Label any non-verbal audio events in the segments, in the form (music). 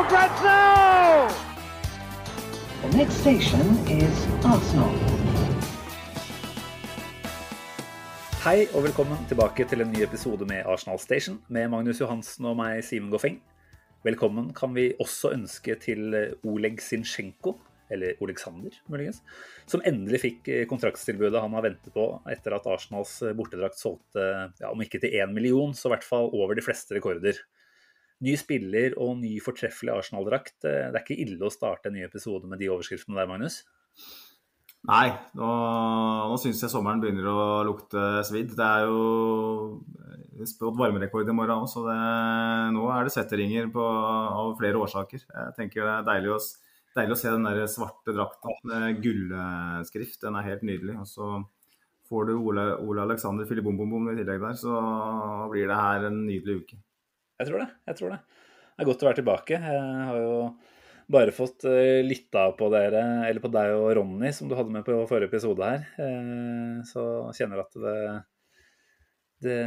for grabs now! The next station is Arsenal. Hei og velkommen tilbake til en ny episode med Arsenal Station med Magnus Johansen og meg, Simen Goffeng. Velkommen kan vi også ønske til Oleg Zinchenko, eller Oleksander, muligens, som endelig fikk kontraktstilbudet han har ventet på etter at Arsenals bortedrakt solgte, ja, om ikke til én million, så i hvert fall over de fleste rekorder. Ny spiller og ny fortreffelig Arsenal-drakt. Det er ikke ille å starte en ny episode med de overskriftene der, Magnus? Nei, nå, nå syns jeg sommeren begynner å lukte svidd. Det er jo spådd varmerekord i morgen òg, så det, nå er det svetteringer av flere årsaker. Jeg tenker Det er deilig å, deilig å se den der svarte drakta med gullskrift. Den er helt nydelig. Og så får du Ole, Ole Alexander Filibombombom i tillegg der, så blir det her en nydelig uke. Jeg tror det. jeg tror Det Det er godt å være tilbake. Jeg har jo bare fått lytta på dere, eller på deg og Ronny, som du hadde med på forrige episode her. Så kjenner at det, det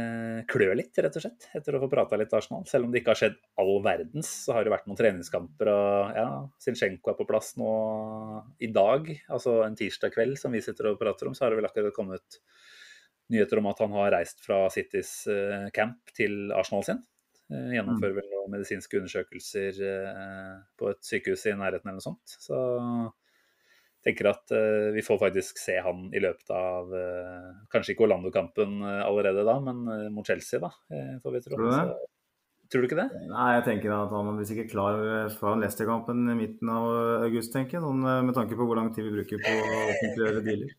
klør litt, rett og slett, etter å få prata litt Arsenal. Selv om det ikke har skjedd all verdens, så har det vært noen treningskamper. Og ja, Zinchenko er på plass nå i dag, altså en tirsdag kveld, som vi sitter og prater om. Så har det vel akkurat kommet nyheter om at han har reist fra Citys camp til Arsenal sin. Gjennomfører vel noen medisinske undersøkelser på et sykehus i nærheten eller noe sånt. Så tenker at vi får faktisk se han i løpet av Kanskje ikke Orlando-kampen allerede da, men mot Chelsea, da, får vi tro. Så, tror du ikke det? Nei, jeg tenker at han blir sikkert klar foran Leicester-kampen i midten av august, tenker jeg. Sånn, med tanke på hvor lang tid vi bruker på å offentliggjøre dealer.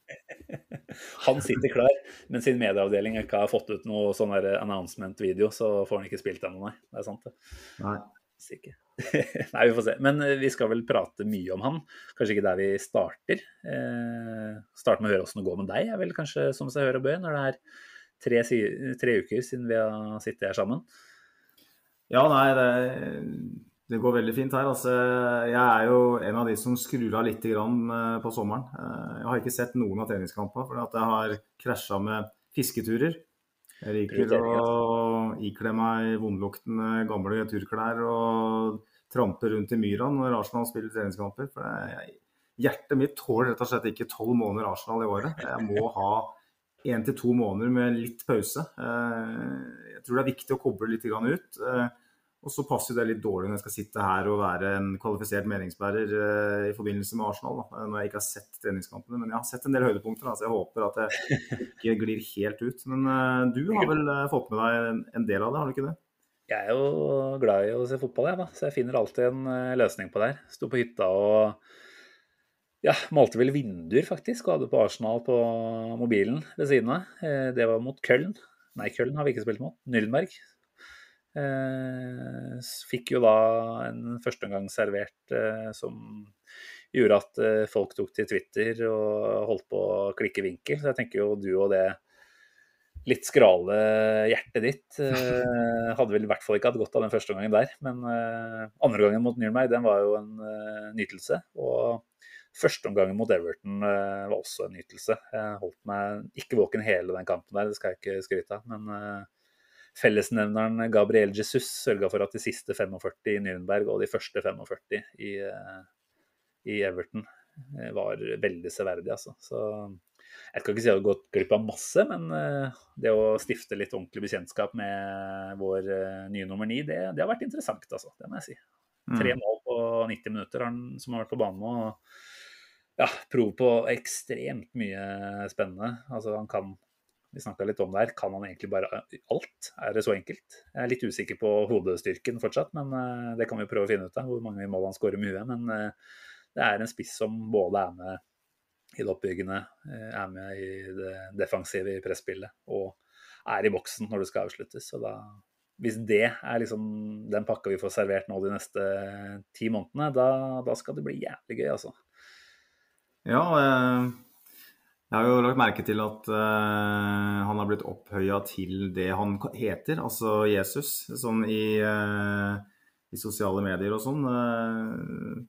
(laughs) Han sitter klar, men sin medieavdeling ikke har fått ut noe sånn announcement-video, så får han ikke spilt ennå, nei. Det er sant, det. Nei. Sikkert. (laughs) Nei, vi får se. Men eh, vi skal vel prate mye om han. Kanskje ikke der vi starter. Eh, starte med å høre åssen det går med deg, er vel kanskje som seg hør og bør, når det er tre, tre uker siden vi har sittet her sammen. Ja, nei, det, det går veldig fint her. Altså, jeg er jo en av de som skrur av litt grann eh, på sommeren. Eh, Jeg har ikke sett noen av treningskampene, for jeg har krasja med fisketurer. Jeg liker å ikle meg vondluktende gamle turklær og trampe rundt i myra når Arsenal spiller treningskamper. For jeg, hjertet mitt tåler rett og slett ikke tolv måneder Arsenal i året. Jeg må ha én til to måneder med litt pause. Eh, Jeg tror det er viktig å koble litt ut. Eh, Og så passer det litt dårlig når jeg skal sitte her og være en kvalifisert meningsbærer eh, i forbindelse med Arsenal, da, når jeg ikke har sett treningskampene. Men jeg har sett en del høydepunkter, da, så jeg håper at jeg (laughs) ikke glir helt ut. Men du har vel fått med deg en- del av det, har du ikke det? Jeg er jo glad i å se fotball, jeg, da. Så jeg finner alltid en løsning på det her. Sto på hytta og ja, malte vel vinduer, faktisk, og hadde på Arsenal på mobilen ved siden av. Eh, Det var mot Köln. Nei, Köln har vi ikke spilt mot. Nürnberg. Eh, Fikk jo da en førsteomgang servert eh, som gjorde at folk tok til Twitter og holdt på å klikke vinkel. Så jeg tenker jo du og det litt skrale hjertet ditt (laughs) hadde vel i hvert fall ikke hatt godt av den første gangen der. Men andre gangen mot Nürnberg, den var jo en nytelse. Og førsteomgangen mot Everton uh, var også en nytelse. Jeg holdt meg ikke våken hele den kampen der, det skal jeg ikke skryte av. Men uh, fellesnevneren Gabriel Jesus sørga for at de siste 45 i Nürnberg og de første 45 i, uh, i Everton var veldig severdige, altså. Så jeg skal ikke si at jeg har gått glipp av masse, men det å stifte litt ordentlig bekjentskap med vår nye nummer ni, det, det har vært interessant, altså. Det må jeg si. Tre mål på 90 minutter han, som har vært på banen og Ja, prov på ekstremt mye spennende. Altså, han kan Vi snakka litt om det her. Kan han egentlig bare alt? Er det så enkelt? Jeg er litt usikker på hodestyrken fortsatt, men eh, det kan vi prøve å finne ut av. Hvor mange mål han skårer med huet. Men eh, det er en spiss som både er med i det oppbyggende, eh, er med i det defensive i presspillet og er i boksen når det skal avsluttes. Så da hvis det er liksom den pakka vi får servert nå de neste ti månedene, da, da skal det bli jævlig gøy, altså. Ja, eh, jeg har jo lagt merke til at uh, han har blitt opphøya til det han heter, altså Jesus, sånn i, uh, i sosiale medier og sånn. Uh,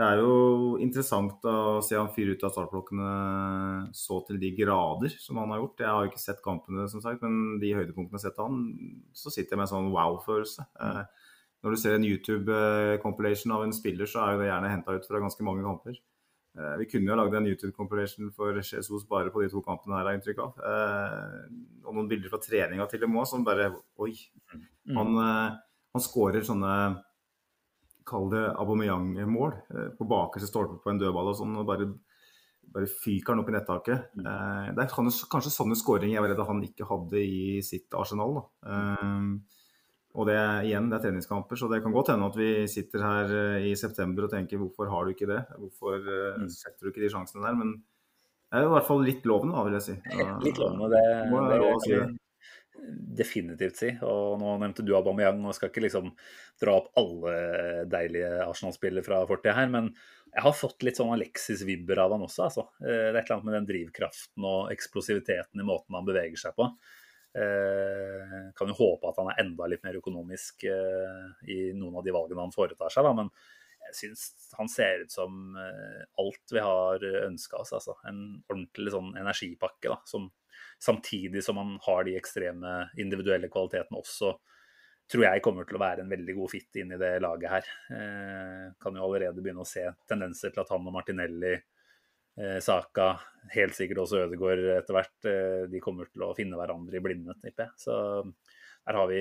det er jo interessant å se han fyre ut av startblokkene så til de grader som han har gjort. Jeg har jo ikke sett kampene, som sagt, men de høydepunktene jeg har sett av han, så sitter jeg med en sånn wow-følelse. Eh, når du ser en YouTube-compilation av en spiller, så er jo det gjerne henta ut fra ganske mange kamper. Eh, vi kunne jo lagd en YouTube-compilation for Jesus bare på de to kampene her, har jeg inntrykk av. Eh, og noen bilder fra treninga til dem òg, som bare Oi. Mm. Han, han skårer sånne kall det Aubameyang-mål eh, på bakerste stolpe på en dødball og sånn, og bare, bare fyker han opp i nettaket. Mm. Eh, det er kanskje sånne skåringer jeg var redd han ikke hadde i sitt arsenal. da. Eh, og det igjen, det er treningskamper, så det kan godt hende at vi sitter her i september og tenker hvorfor har du ikke det? Hvorfor Mm. setter du ikke de sjansene der? Men det er jo i hvert fall litt lovende, da, vil jeg si. Litt lovende, det, Må jeg det si det. definitivt si. Og nå nevnte du Aubameyang, og jeg skal ikke liksom dra opp alle deilige Arsenal-spillere fra fortida her, men jeg har fått litt sånn Alexis-vibber av han også, altså. Eh, Det er et eller annet med den drivkraften og eksplosiviteten i måten han beveger seg på. Eh, kan jo håpe at han er enda litt mer økonomisk eh, i noen av de valgene han foretar seg, da, men jeg syns han ser ut som eh, alt vi har ønska oss. Altså. En ordentlig sånn energipakke, da, som samtidig som han har de ekstreme individuelle kvalitetene også, tror jeg kommer til å være en veldig god fit inn i det laget her. Eh, kan jo allerede begynne å se tendenser til at han og Martinelli, Saka, helt sikkert også Ødegaard etter hvert, eh, de kommer til å finne hverandre i blinde, tipper jeg. Så her har vi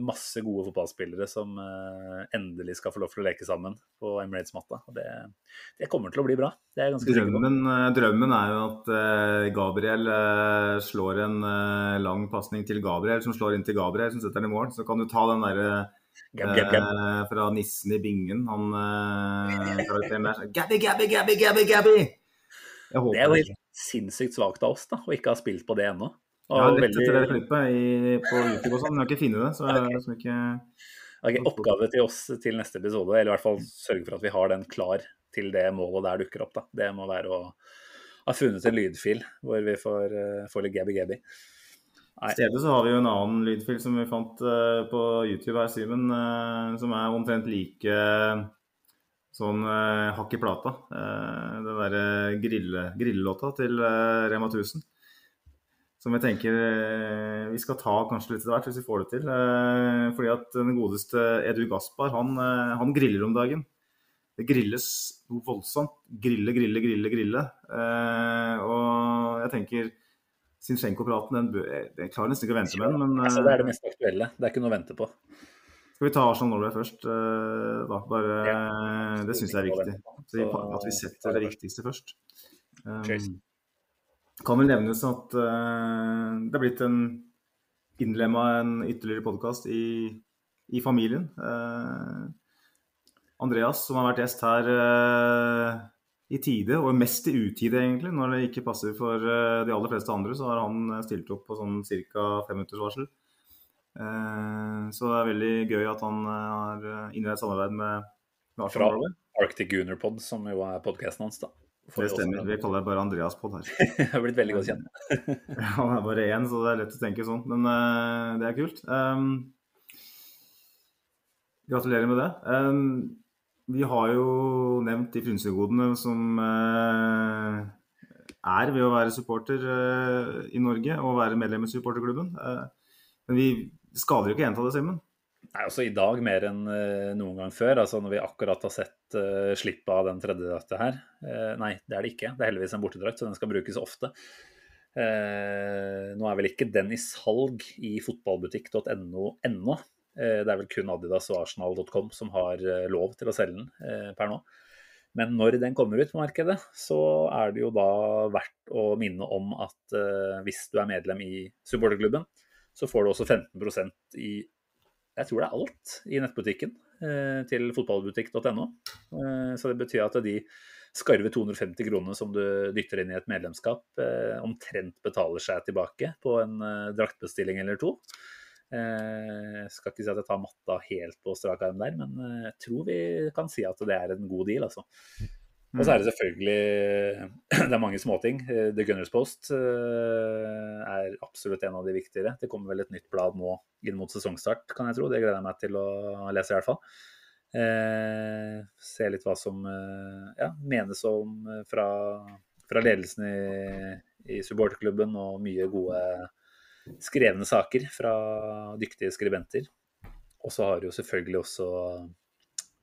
masse gode fotballspillere som eh, endelig skal få lov til å leke sammen på Emirates-matta. og det, det kommer til å bli bra. Er. Drømmen, eh, drømmen er jo at eh, Gabriel eh, slår en eh, lang pasning til Gabriel, som slår inn til Gabriel, som setter den i mål. Så kan du ta den derre Gab, gab, gab. eh, fra nissen i bingen, han eh, karakteren der. Gabby, Gabby, Gabby, Gabby, Gabby! Det er jo helt sinnssykt svakt av oss da, å ikke ha spilt på det ennå. Jeg har lett veldig- etter det klippet i, på YouTube og sånn, men jeg har ikke funnet det. Så jeg, okay. ikke... Ok, Oppgave til oss til neste episode, eller i hvert fall sørge for at vi har den klar til det målet der dukker opp. da. Det må være å ha funnet en lydfil hvor vi får, uh, får litt gabby-gabby. I stedet så har vi jo en annen lydfil som vi fant uh, på YouTube her, Simen, uh, som er omtrent like sånn eh, hakk i plata. Eh, den derre grille, grillelåta til eh, Rema 1000. Som jeg tenker eh, vi skal ta kanskje litt etter hvert, hvis vi får det til. Eh, fordi at den godeste Edu Gaspar, han, eh, han griller om dagen. Det grilles voldsomt. Grille, grille, grille, grille. Eh, og jeg tenker Sinchenko-praten, den, den, klarer nesten ikke å vente med den, men Altså, det er det mest aktuelle. Det er ikke noe å vente på. Skal vi ta Arsenal Norway først, eh, da? Bare, det syns jeg er viktig. Så vi, at vi setter det viktigste først. Um, kan vel nevnes at uh, det er blitt en innlemma en ytterligere podkast i, i familien. Uh, Andreas, som har vært gjest her uh, i tide, og mest i utide egentlig, når det ikke passer for eh, de aller fleste andre, så har han eh, stilt opp på sånn ca. fem minutters varsel. Eh, så det er veldig gøy at han eh, har innledet samarbeid med, Lars Fra Norway. Arctic Gunner Pod, som jo er podkasten hans. da. For Det stemmer. Vi kaller det bare Andreas Pod her. (laughs) Jeg har blitt veldig godt kjent. (laughs) Han er bare én, så det er lett å tenke sånn. Men uh, det er kult. Um, gratulerer med det. Um, vi har jo nevnt de frynsegodene som uh, er ved å være supporter uh, i Norge og være medlem i supporterklubben. Men vi skader jo ikke å gjenta det, Simen. Nei, også I dag mer enn eh, noen gang før, altså når vi akkurat har sett uh, slippet av den tredje drakta her. Uh, nei, det er det ikke. Det er heldigvis en bortedrakt, så den skal brukes ofte. Uh, nå er vel ikke den i salg i fotballbutikk.no ennå. Uh, det er vel kun Adidas og Arsenal.com som har lov til å selge den per nå. Men når den kommer ut på markedet, så er det jo da verdt å minne om at hvis du er medlem i supporterklubben, så får du også 15% i jeg tror det er alt i nettbutikken eh, til fotballbutikk.no. Eh, så det betyr at de skarve 250 kronene som du dytter inn i et medlemskap, eh, omtrent betaler seg tilbake på en draktbestilling eller to. Jeg skal ikke si at jeg tar matta helt på strak arm der, men jeg tror vi kan si at det er en god deal, altså. Og så er det selvfølgelig (clears throat) Det er mange småting. The Gunners Post er absolutt en av de viktigere. Det kommer vel et nytt blad nå inn mot sesongstart, kan jeg tro. Det gleder jeg meg til å lese, i hvert fall. Eh, se litt hva som eh, ja, menes om fra, fra ledelsen i, i supporterklubben, og mye gode skrevne saker fra dyktige skribenter. Og så har du jo selvfølgelig også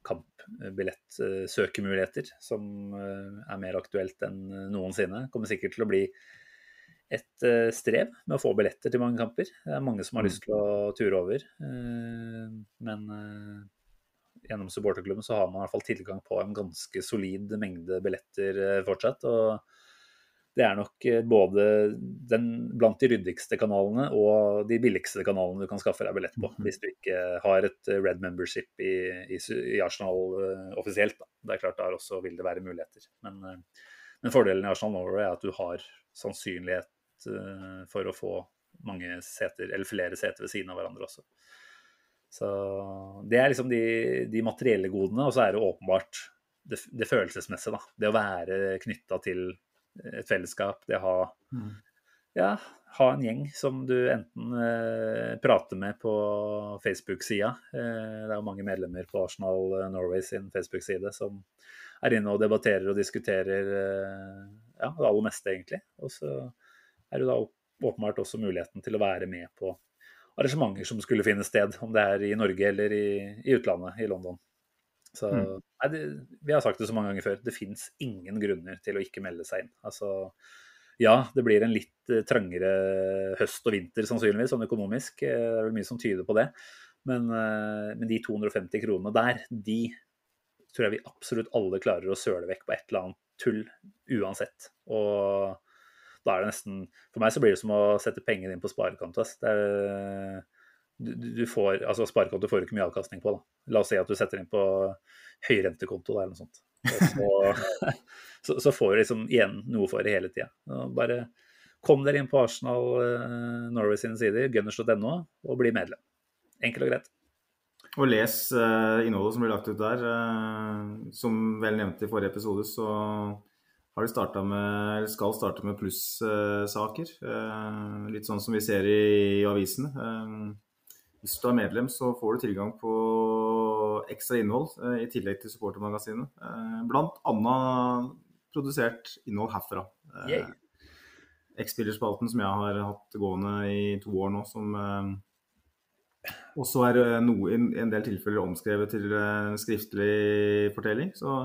kampbillettsøkemuligheter, som eh, er mer aktuelt enn noensinne. Kommer sikkert til å bli et eh, strev med å få billetter til mange kamper. Det er mange som har lyst til å ture over. Eh, men gjennom supporterklubben så har man i hvert fall tilgang på en ganske solid mengde billetter fortsatt. og det er nok både den, blant de ryddigste kanalene og de billigste kanalene du kan skaffe deg billett på, hvis du ikke har et red membership i, i, i Arsenal uh, offisielt. Da. Det er klart Der også vil det være muligheter. Men, men fordelen i Arsenal Norway er at du har sannsynlighet for å få mange seter, eller flere seter ved siden av hverandre også. Så Det er liksom de, de materielle godene, og så er det åpenbart det, det følelsesmessige. da, Det å være knytta til et fellesskap. Det å ha, mm. ja, ha en gjeng som du enten eh, prater med på Facebook-sida. Eh, det er jo mange medlemmer på Arsenal eh, Norway sin Facebook-side som er inne og debatterer og diskuterer eh, ja, det aller meste, egentlig. Og så er det da åpenbart også muligheten til å være med på arrangementer som skulle finne sted, om det er i Norge eller i, i utlandet, i London. Så mm. nei, det, Vi har sagt det så mange ganger før, det fins ingen grunner til å ikke melde seg inn. Altså, ja, det blir en litt uh, trangere høst og vinter sannsynligvis, sånn økonomisk. Eh, det er vel mye som tyder på det. Men, uh, men de 250 kronene der, de tror jeg vi absolutt alle klarer å søle vekk på et eller annet tull uansett. Og da er det nesten For meg så blir det som å sette penger inn på sparekonto. Det er du, du får, altså Sparekonto får du ikke mye avkastning på. da. La oss si at du setter inn på høyrentekonto eller noe sånt. Så, (laughs) så, så, får du liksom igjen noe for det hele tida. Bare kom dere inn på Arsenal uh, Norway sine sider, gunners.no, og bli medlem. Enkelt og greit. Og les uh, innholdet som blir lagt ut der. Uh, som vel nevnt i forrige episode, så har de starta med, eller skal starte med plussaker. litt sånn som vi ser i, i avisene. Hvis du er medlem, så får du tilgang på ekstra innhold eh, i tillegg til supportermagasinet. Eh, blant annet produsert innhold herfra. Eh, X-spillerspalten som jeg har hatt gående i to år nå, som eh, også er noe, i en del tilfeller omskrevet til skriftlig fortelling. Så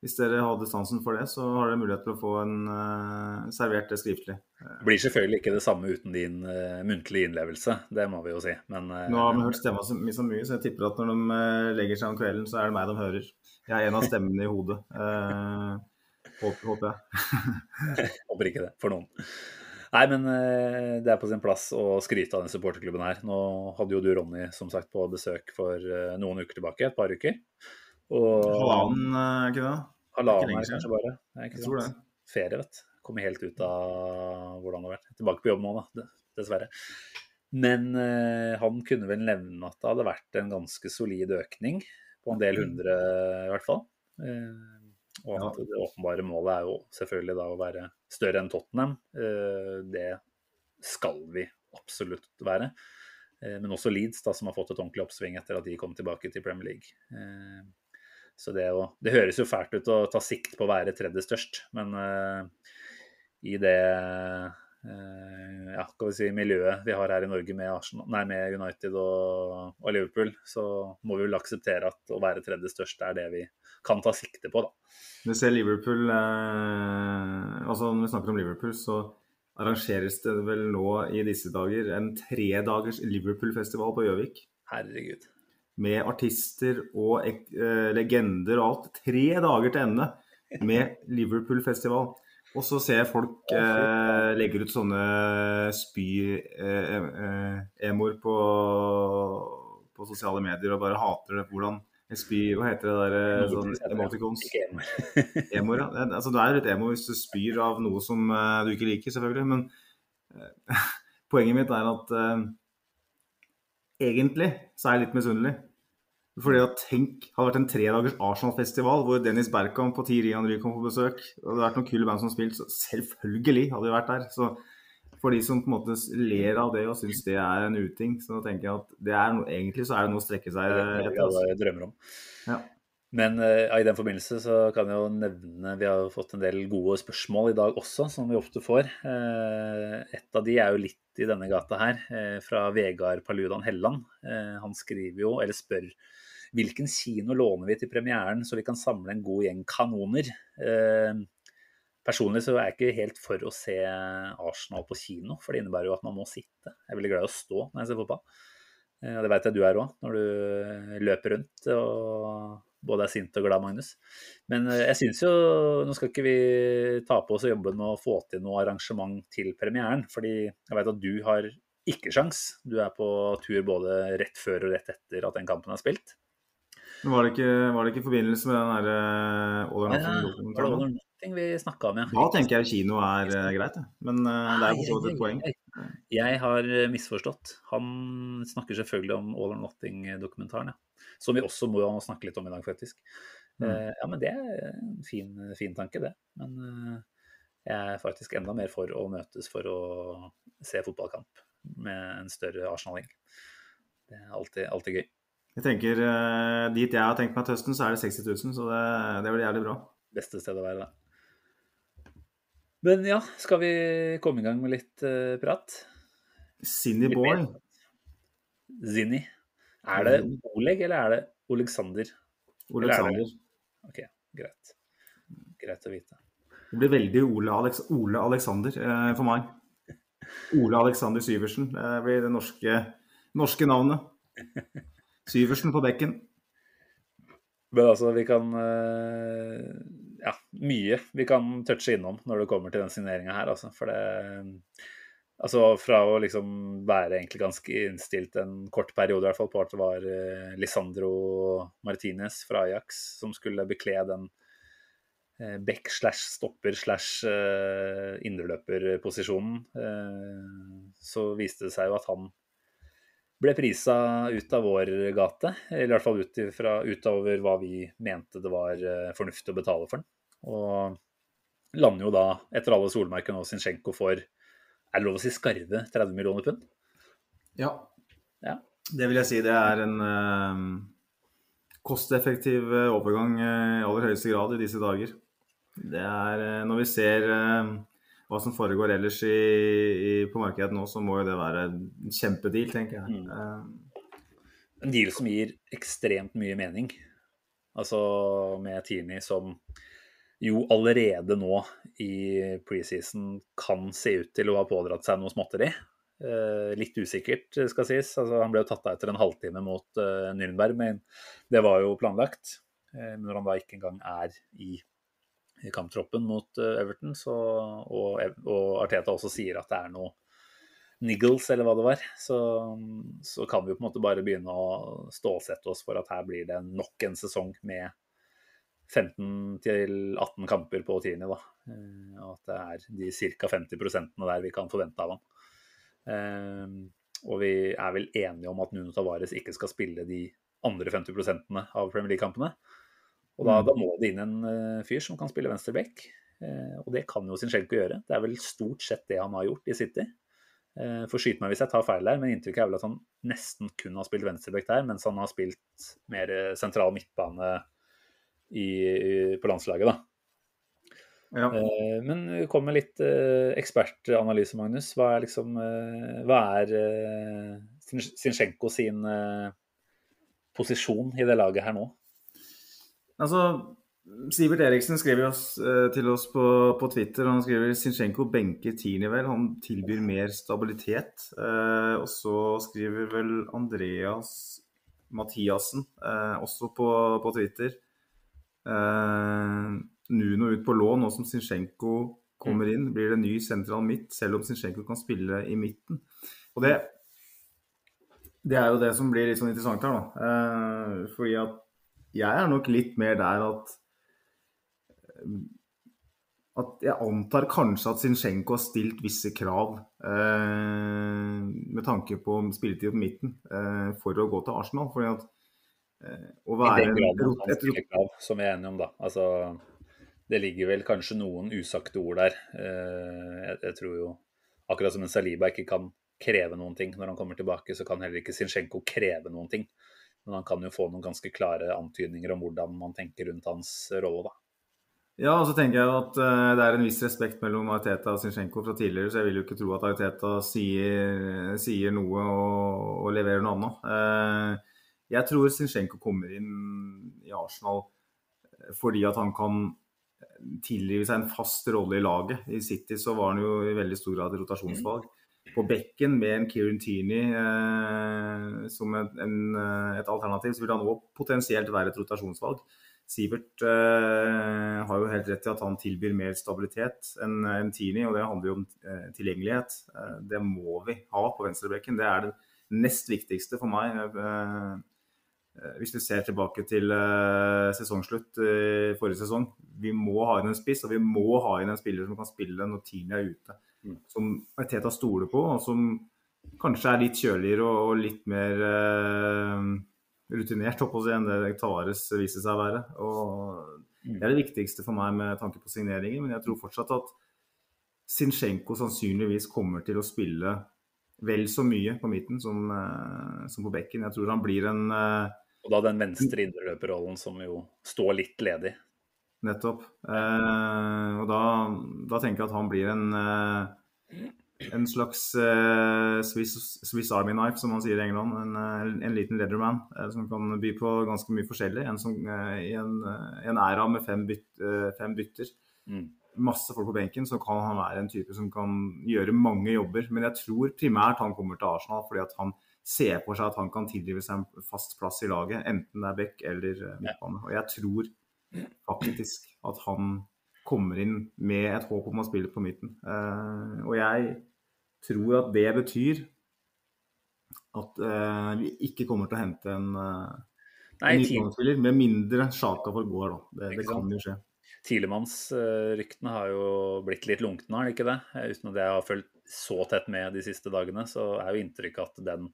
hvis dere hadde sansen for det, så har dere mulighet til å få en uh, servert det skriftlig. Det blir selvfølgelig ikke det samme uten din uh, muntlige innlevelse, det må vi jo si. Men, uh, Nå har vi hørt stemma så, så, mye, så jeg tipper at når de legger seg om kvelden, så er det meg de hører. Jeg er en av stemmene i hodet. håper, håper jeg. (laughs) håper ikke det, for noen. Nei, men det er på sin plass å skryte av den supporterklubben her. Nå hadde jo du Ronny som sagt på besøk for noen uker tilbake, et par uker. Og, halvannen, ikke det? Halvannen er kanskje bare. Nei, tror det. Ferie, vet du. Kommer helt ut av hvordan det har vært. Tilbake på jobb nå, da. Dessverre. Men eh, han kunne vel nevne at det hadde vært en ganske solid økning. På en del hundre, i hvert fall. Eh, og at det åpenbare målet er jo selvfølgelig da å være større enn Tottenham. Eh, det skal vi absolutt være. Eh, men også Leeds, da, som har fått et ordentlig oppsving etter at de kom tilbake til Premier League. Så det, å, det, høres jo fælt ut å ta sikt på å være tredje størst, men uh, i det uh, ja, skal vi si, miljøet vi har her i Norge med, Arsenal, nei, med United og, og, Liverpool, så må vi vel akseptere at å være tredje størst er det vi kan ta sikte på, da. Vi ser Liverpool eh, altså Når vi snakker om Liverpool, så arrangeres det vel nå i disse dager en tredagers Liverpool-festival på Gjøvik. Herregud med artister og eh, legender og alt. Tre dager til ende med Liverpool-festival. Og så ser jeg folk eh, legger ut sånne spy-emoer eh, eh på, på, sosiale medier og bare hater det. Hvordan spy Hva heter det der eh, sånn, emoticons? Emoer, (laughs) ja. Altså, det er litt emo hvis du spyr av noe som eh, du ikke liker, selvfølgelig. Men (laughs) poenget mitt er at egentlig så er jeg litt misunnelig. Fordi at Tenk hadde vært en tredagers Arsenal-festival hvor Dennis Berkamp og Thierry Henry kom på besøk. og Det hadde vært noen kule band som spilte, så selvfølgelig hadde vi vært der. Så for de som på en måte ler av det og syns det er en uting, så tenker jeg at det er no, egentlig så er det noe å strekke seg Det er det etter. Altså. drømmer om. Ja. Men eh, i den forbindelse så kan jeg jo nevne Vi har jo fått en del gode spørsmål i dag også, som vi ofte får. Eh, et av de er jo litt i denne gata her, eh, fra Vegard Paludan Helland. Han skriver jo, eller spør hvilken kino låner vi til premieren så vi kan samle en god gjeng kanoner? Eh, personlig så er jeg ikke helt for å se Arsenal på kino, for det innebærer jo at man må sitte. Jeg er veldig glad i å stå når jeg ser fotball. Eh, det vet jeg du er òg, når du løper rundt og både er sint og glad, Magnus. Men eh, jeg syns jo Nå skal ikke vi ta på oss jobben med å få til noe arrangement til premieren, fordi jeg vet at du har ikke sjans. Du er på tur både rett før og rett etter at den kampen er spilt. Men Var det, ikke, var det ikke i forbindelse med den derre Nothing-dokumentaren? All or Nothing vi snakka om, ja. Da tenker jeg kino er uh, greit. Men eh, det er jo et poeng. Jeg har eh, misforstått. Han snakker selvfølgelig om All or Nothing-dokumentaren, ja. Som vi også må snakke litt om i dag, faktisk. Mm. Ja, men det er en fin, fin tanke, det. Men jeg er faktisk enda mer for å møtes for å se fotballkamp med en større Arsenal-gjeng. Det er alltid, alltid gøy. Jeg tenker eh, Dit jeg har tenkt meg til høsten, så er det 60 000, så det, det blir jævlig bra. Beste sted å være, da. Men ja, skal vi komme i gang med litt uh, prat? Zinni boy. Zinni. Er det Oleg, eller er det Oleksander? Oleksander Ok, greit. Greit å vite. Det blir veldig Ole, Alex, Ole Alexander eh, for meg. Ole Alexander Syversen. Det blir det norske, norske navnet. (laughs) Syversen på bekken. Men altså, vi kan eh, Ja, mye vi kan touche innom når det kommer til den signeringa her, altså. For det Altså fra å liksom være egentlig ganske innstilt en kort periode i hvert fall på at det var eh, Lisandro Martinez fra Ajax som skulle bekle den eh, back slash stopper slash indreløperposisjonen, så viste det seg jo at han ble prisa ut av vår gate. Eller i hvert fall ut ifra, utover hva vi mente det var eh, fornuftig å betale for den. Og lander jo da, etter alle solmerkene og Zinchenko, for er det lov å si skarve 30 millioner pund? Ja. Ja. Det vil jeg si det er en eh, kosteffektiv eh, overgang eh, i aller høyeste grad i disse dager. Det er eh, Når vi ser hva som foregår ellers i, i, på markedet nå, så må jo det være en kjempedeal, tenker jeg. Mm. Eh, En deal som gir ekstremt mye mening. Altså med Tini som jo allerede nå i preseason kan se ut til å ha pådratt seg noe småtteri. Eh, litt usikkert, skal sies. Altså, han ble jo tatt av etter en halvtime mot eh, Nürnberg, men det var jo planlagt. Når han da ikke engang er i, i kamptroppen mot eh, Everton, så, og, og Arteta også sier at det er noe niggles, eller hva det var, så, så kan vi på en måte bare begynne å stålsette oss for at her blir det nok en sesong med 15-18 kamper på tiende. Eh, Og at det er de ca. 50 der vi kan forvente av han. Eh, Og vi er vel enige om at Nuno Tavares ikke skal spille de andre 50 av Premier League-kampene. Og da, Mm. da må det inn en eh, fyr som kan spille venstre back. Eh, Og det kan jo Zinchenko gjøre. Det er vel stort sett det han har gjort i City. Eh, For skyt meg hvis jeg tar feil der, men inntrykket er vel at han nesten kun har spilt venstreback der, mens han har spilt mer sentral midtbane i, i, på landslaget, da. ja. Men kom med litt ekspertanalyse, Magnus. Hva er liksom Hva er Sin- Zinchenko sin posisjon i det laget her nå? Altså, Sivert Eriksen skriver oss, eh, til oss på, på Twitter. Han skriver Sinchenko benker Tierney vel. Han tilbyr mer stabilitet. Eh, og så skriver vel Andreas Mathiassen eh, også på, på Twitter. Eh, Nuno ut på lån nå som Sinchenko kommer inn. Blir det ny sentral midt, selv om Sinchenko kan spille i midten. Og det, det er jo det som blir litt sånn interessant her, da. Eh, fordi at jeg er nok litt mer der at at jeg antar kanskje at Zinchenko har stilt visse krav eh, med tanke på spilletid på midten eh, for å gå til Arsenal. fordi at eh, å være I den grad man kan stille krav, som vi er enige om, da. Altså, det ligger vel kanskje noen usagte ord der. Eh, Jeg, jeg tror jo akkurat som en Saliba ikke kan kreve noen ting når han kommer tilbake, så kan heller ikke Zinchenko kreve noen ting. Men han kan jo få noen ganske klare antydninger om hvordan man tenker rundt hans rolle, da. Ja, og så tenker jeg at eh, det er en viss respekt mellom Arteta og Zinchenko fra tidligere, så jeg vil jo ikke tro at Arteta sier, sier noe og, og leverer noe annet. Eh, jeg tror Zinchenko kommer inn i Arsenal fordi at han kan tilrive seg en fast rolle i laget. I City så var han jo i veldig stor grad rotasjonsvalg. På bekken med en Kieran Tierney eh, som en, en, eh, et alternativ, så vil han òg potensielt være et rotasjonsvalg. Sivert eh, har jo helt rett i at han tilbyr mer stabilitet enn en Tierney, og det handler jo om eh, tilgjengelighet. Eh, det må vi ha på venstrebekken. Det er det nest viktigste for meg. Eh, hvis vi ser tilbake til sesongslutt forrige sesong. Vi må ha inn en spiss, og vi må ha inn en spiller som kan spille når Tierney er ute. Mm. Som Teta stoler på, og som kanskje er litt kjøligere og, litt mer eh, rutinert oppå seg enn det Tavares viser seg å være. Og det er det viktigste for meg med tanke på signeringer, men jeg tror fortsatt at Sinchenko sannsynligvis kommer til å spille vel så mye på midten som, eh, som på bekken. Jeg tror han blir en eh, Og da den venstre indreløperrollen som jo står litt ledig. Nettopp. Eh, og da, da tenker jeg at han blir en, eh, en slags eh, Swiss, Swiss Army knife, som man sier i England. En, eh, en liten leatherman eh, som kan by på ganske mye forskjellig. En, som, eh, i en, en æra med fem, byt, fem bytter. Mm. Masse folk på benken, så kan han være en type som kan gjøre mange jobber. Men jeg tror primært han kommer til Arsenal fordi at han ser for seg at han kan tilrive seg en fast plass i laget, enten det er back eller midtbane. Og jeg tror faktisk at han kommer inn med et håp om å spille på midten. Eh, og jeg tror at det betyr at eh, vi ikke kommer til å hente en, Nei, en Ti- med mindre Sjaka for går Da. Det, det kan jo skje. Tilemannsryktene har jo blitt litt lunkne, har de ikke det? Eh, Uten at jeg har fulgt så tett med de siste dagene, så er jo inntrykket at den,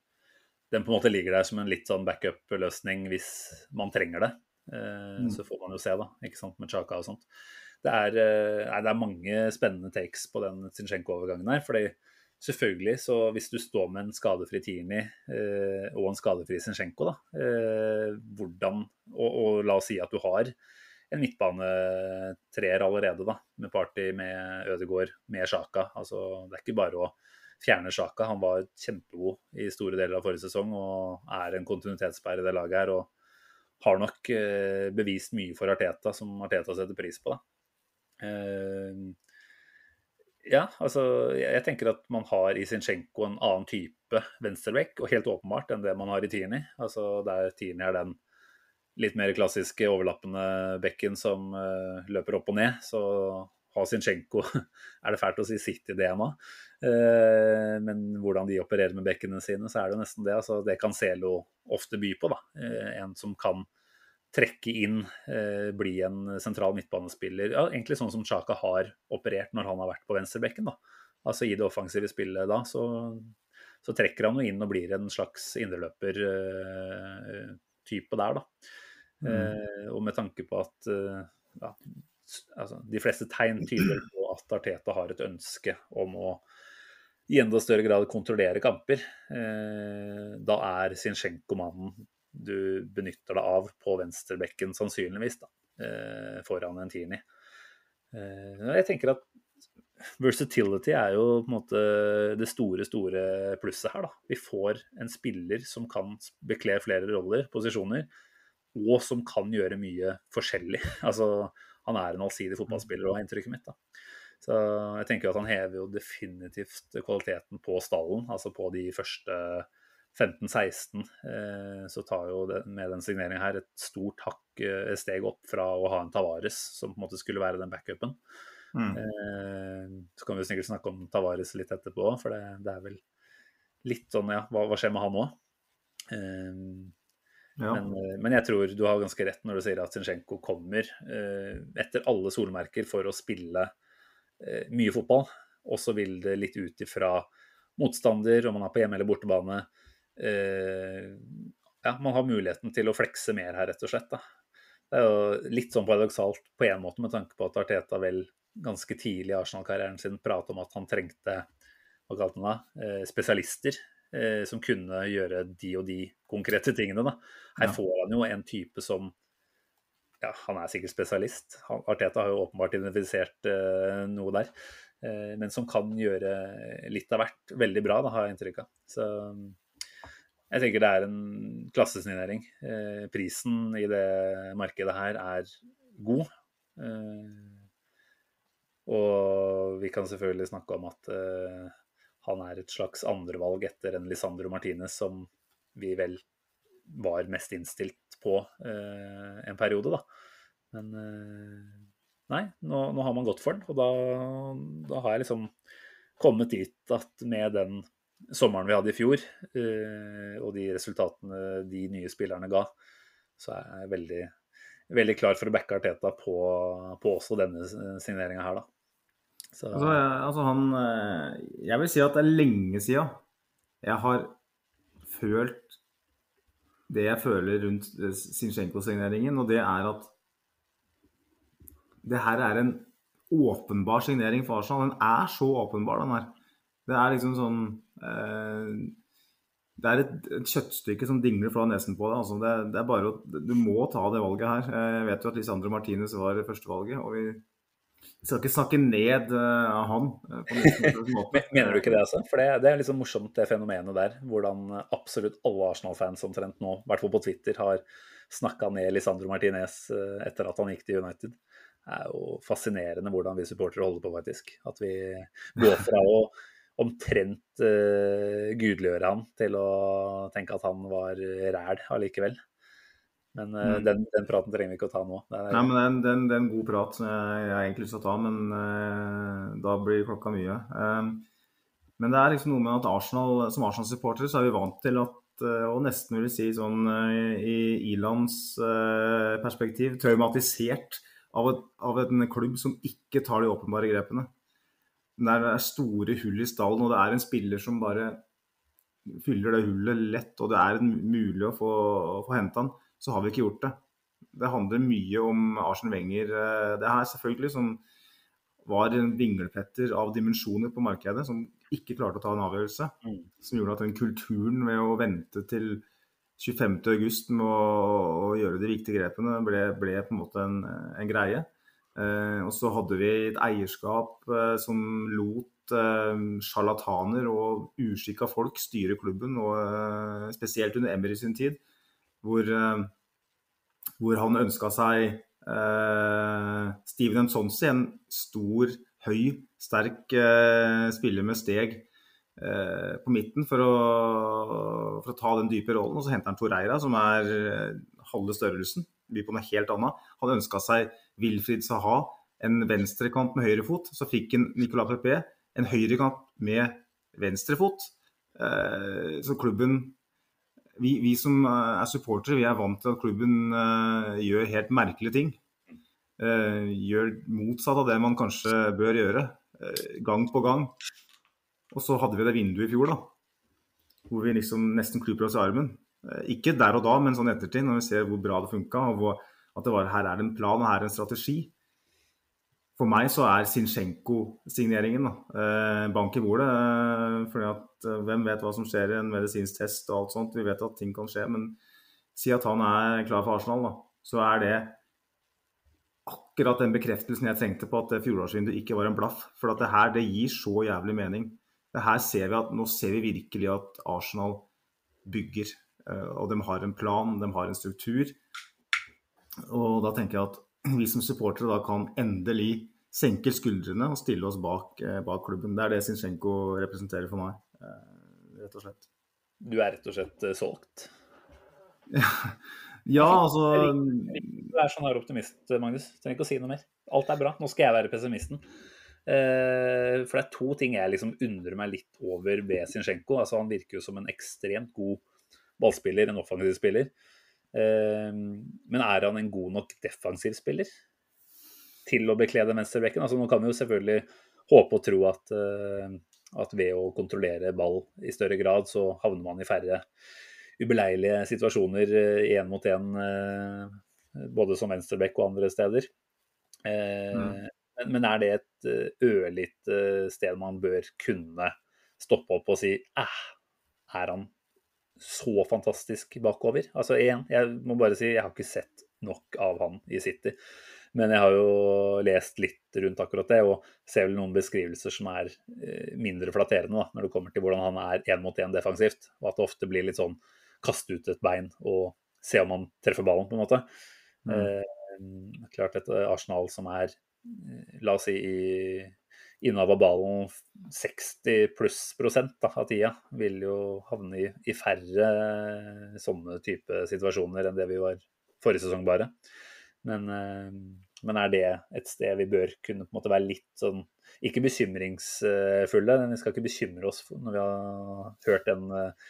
den på en måte ligger der som en litt sånn backup-løsning hvis man trenger det. Eh, Mm. Så får man jo se, da, ikke sant, med Chaka og sånt. Det er, eh, nei, det er mange spennende takes på den Zinchenko-overgangen her. fordi selvfølgelig, så hvis du står med en skadefri Tierney eh, og en skadefri Zinchenko, da, eh, hvordan og, og la oss si at du har en midtbanetreer allerede, da, med Party, med Ødegaard, med Sjaka. Altså, det er ikke bare å fjerne Sjaka. Han var kjempegod i store deler av forrige sesong og er en kontinuitetsbærer i det laget her. og har nok eh, bevist mye for Arteta, som Arteta setter pris på. da. Eh, ja, altså jeg, tenker at man har i Zinchenko en annen type venstreback, og helt åpenbart enn det man har i Tierney. Altså der Tierney er den litt mer klassiske overlappende bekken som eh, løper opp og ned, så har Zinchenko (laughs) Er det fælt å si City-DNA? Uh, men hvordan de opererer med bekkene sine, så er det jo nesten det. Altså, det kan Zelo ofte by på. da. Eh, en som kan trekke inn, eh, bli en sentral midtbanespiller. Ja, egentlig sånn som Chaka har operert når han har vært på venstrebekken. da. Altså I det offensive spillet da, så, så trekker han jo inn og blir en slags indreløper-type der, da. Eh, og med tanke på at eh, ja, altså, de fleste tegn tyder på at Arteta har et ønske om å i enda større grad kontrollere kamper. Eh, da er Zinchenko mannen du benytter deg av på venstrebekken, sannsynligvis, da, eh, foran en Tini. Eh, jeg tenker at versatility er jo på en måte det store, store plusset her. da. Vi får en spiller som kan bekle flere roller, posisjoner, og som kan gjøre mye forskjellig. (laughs) Altså, han er en allsidig fotballspiller, og er inntrykket mitt. da. Så jeg tenker at han hever jo definitivt kvaliteten på stallen, altså på de første 15-16. Eh, så tar jo det, med den signeringen her et stort hakk et steg opp fra å ha en Tavares, som på en måte skulle være den backupen. Mm. Eh, så kan vi sikkert snakke om Tavares litt etterpå, for det, det er vel litt sånn, ja, hva, hva skjer med han nå? Eh, Ja. men, eh, men jeg tror du har ganske rett når du sier at Zinchenko kommer eh, etter alle solmerker for å spille eh, mye fotball. Og så vil det litt ut ifra motstander, om man er på hjemme- eller bortebane. Eh, ja, man har muligheten til å flekse mer her, rett og slett. Da. Det er jo litt sånn paradoksalt på en måte, med tanke på at Arteta vel ganske tidlig i Arsenal-karrieren sin pratet om at han trengte hva kalte han da, eh, spesialister eh, som kunne gjøre de og de konkrete tingene. Da. Her Ja. får han jo en type som ja, han er sikkert spesialist. Han, Arteta har jo åpenbart identifisert eh, noe der. Eh, men som kan gjøre litt av hvert veldig bra, da, har jeg inntrykk av. Så jeg tenker det er en klassesignering. Eh, prisen i det markedet her er god. Eh, og vi kan selvfølgelig snakke om at eh, han er et slags andrevalg etter en Lisandro Martinez som vi vel var mest innstilt på eh, en periode, da. Men eh, nei, nå, nå, har man gått for den, og da, da, har jeg liksom kommet dit at med den sommeren vi hadde i fjor, eh, og de resultatene de nye spillerne ga, så er jeg veldig, veldig klar for å backe Arteta på, på også denne signeringa her, da. Så. Altså, altså han eh, Jeg vil si at det er lenge siden jeg har følt det jeg føler rundt Zinchenko-signeringen, og det er at det her er en åpenbar signering for Arsenal. Den er så åpenbar, den her. Det er liksom sånn eh, Det er et, et, kjøttstykke som dingler fra nesen på deg. Altså det, det, er bare å, du må ta det valget her. Jeg vet jo at Lisandro Martinez var førstevalget. og vi skal ikke snakke ned uh, han. Uh, (laughs) Mener du ikke det, altså? For det, det er liksom morsomt, det fenomenet der. Hvordan absolutt alle Arsenal-fans omtrent nå, i hvert fall på Twitter, har snakka ned Lisandro Martinez uh, etter at han gikk til United. Det er jo fascinerende hvordan vi supportere holder på, faktisk. At vi går fra å omtrent uh, gudeliggjøre han til å tenke at han var ræl allikevel. Men uh, mm. den, den, praten trenger vi ikke å ta nå. Det er, Nei, men det er en god prat jeg har egentlig lyst til å ta, men uh, da blir klokka mye. Um, men det er liksom noe med at Arsenal, som Arsenal-supportere så er vi vant til at, og nesten vil si sånn i Ilands perspektiv, traumatisert av, et, av, en klubb som ikke tar de åpenbare grepene. Der det er store hull i stallen, og det er en spiller som bare fyller det hullet lett, og det er mulig å få, å få henta han så har vi ikke gjort det. Det handler mye om Arsen Wenger. Det her selvfølgelig som var en vinglepetter av dimensjoner på markedet, som ikke klarte å ta en avgjørelse. Mm. Som gjorde at den kulturen med å vente til 25.8 med å, å, gjøre de riktige grepene, ble, ble på en måte en, en greie. Eh, og så hadde vi et eierskap eh, som lot eh, sjarlataner og uskikka folk styre klubben, og eh, spesielt under Emry sin tid hvor, eh, hvor han ønska seg uh, Steven Nsonsi, en stor, høy, sterk uh, spiller med steg på midten for å, for å, ta den dype rollen. Og så henter han Toreira, som er halve størrelsen, blir på noe helt annet. Han ønska seg Wilfrid Saha, en venstrekant med høyrefot. Så fikk han Nicolas Pepe, en høyrekant med venstrefot. Så klubben vi, vi, som eh, er supportere, vi er vant til at klubben uh, gjør helt merkelige ting. Uh, gjør motsatt av det man kanskje bør gjøre, gang på gang. Og så hadde vi det vinduet i fjor, da. Hvor vi liksom nesten klyper oss i armen. ikke der og da, men sånn ettertid, når vi ser hvor bra det funka. At det var, her er det en plan og her er en strategi. For meg så er Zinchenko-signeringen eh, bank i bordet. Eh, fordi at eh, Hvem vet hva som skjer i en medisinsk test og alt sånt. Vi vet at ting kan skje. Men si at han er klar for Arsenal, da, så er det akkurat den bekreftelsen jeg trengte på at fjorårsvinduet ikke var en blaff. For at det her det gir så jævlig mening. Det her ser vi at, Nå ser vi virkelig at Arsenal bygger. Eh, og de har en plan, de har en struktur. Og da tenker jeg at vi som supportere da kan endelig senke skuldrene og stille oss bak, eh, bak klubben. Det er det Zinchenko representerer for meg, eh, rett og slett. Du er rett og slett eh, solgt? (laughs) ja, altså Du er sånn her optimist, Magnus. Trenger ikke å si noe mer. Alt er bra. Nå skal jeg være pessimisten. For det er to ting jeg liksom undrer meg litt over ved Zinchenko. Altså, han virker jo som en ekstremt god ballspiller, en offensiv spiller. Ehm, men er han en god nok defensiv spiller? til å bekle den venstrebekken. Altså, nå kan vi jo selvfølgelig håpe og tro at, at ved å kontrollere ball i større grad, så havner man i færre ubeleilige situasjoner én mot én, både som venstrebekk og andre steder. Mm. Men, men, er det et ørlite sted man bør kunne stoppe opp og si æh, er han så fantastisk bakover? Altså én, jeg må bare si jeg har ikke sett nok av han i City. Men jeg har jo lest litt rundt akkurat det, og ser vel noen beskrivelser som er eh, mindre flatterende da, når det kommer til hvordan han er én mot én defensivt. Og at det ofte blir litt sånn kaste ut et bein og se om han treffer ballen, på en måte. Mm. Eh, klart et Arsenal som er, eh, la oss si, i innehav av ballen 60 pluss prosent da, av tida, vil jo havne i, i færre sånne type situasjoner enn det vi var forrige sesong bare. Men men er det et sted vi bør kunne på en måte være litt sånn Ikke bekymringsfulle, men vi skal ikke bekymre oss når vi har hørt den eh,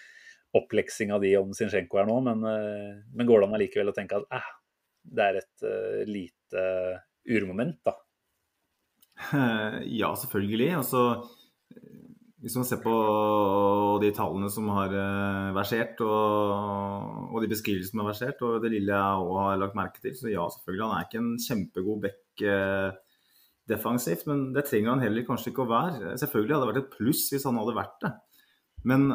oppleksinga di om Zinchenko her nå, men, eh, men går det an allikevel å tenke at eh, det er et lite urmoment, da? (laughs) Ja, selvfølgelig. Altså, hvis man ser på de tallene som har eh, versert, og, og de beskrivelsene som har versert, og det lille jeg òg har lagt merke til, så ja, selvfølgelig, han er ikke en kjempegod back eh, defensivt, men det trenger han heller kanskje ikke å være. Selvfølgelig hadde det vært et pluss hvis han hadde vært det. Men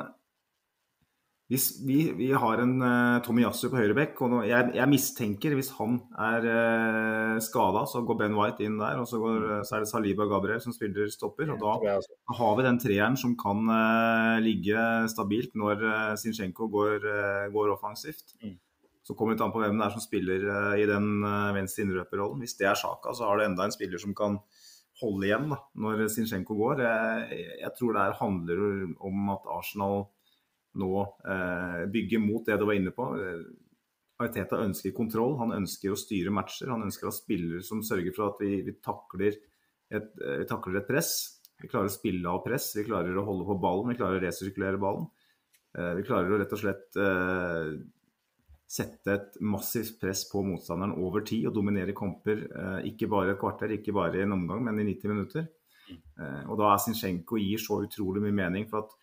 hvis vi, vi, har en uh, Tomiyasu på høyrebekk, og jeg, jeg, mistenker hvis han er uh, eh, skada, så går Ben White inn der. Og så, går, uh, så er det Saliba Gabriel som spiller stopper. Og da har vi den treeren som kan uh, ligge stabilt når uh, Zinchenko går, går offensivt. Mm. Så kommer det an på hvem det er som spiller i den venstre innrøperrollen. Hvis det er Sjaka, så har du enda en spiller som kan holde igjen da, når Zinchenko går. Jeg, jeg tror det handler om at Arsenal nå eh, bygge mot det du var inne på. Eh, Ariteta ønsker kontroll, han ønsker å styre matcher. Han ønsker å ha spillere som sørger for at vi, vi, takler et, eh, vi, takler et, press. Vi klarer å spille av press, vi klarer å holde på ballen, vi klarer å resirkulere ballen. Eh, vi klarer å rett og slett eh, sette et massivt press på motstanderen over tid og dominere kamper. Eh, ikke bare et kvarter, ikke bare i en omgang, men i 90 minutter. og da er Zinchenko gir så utrolig mye mening. for at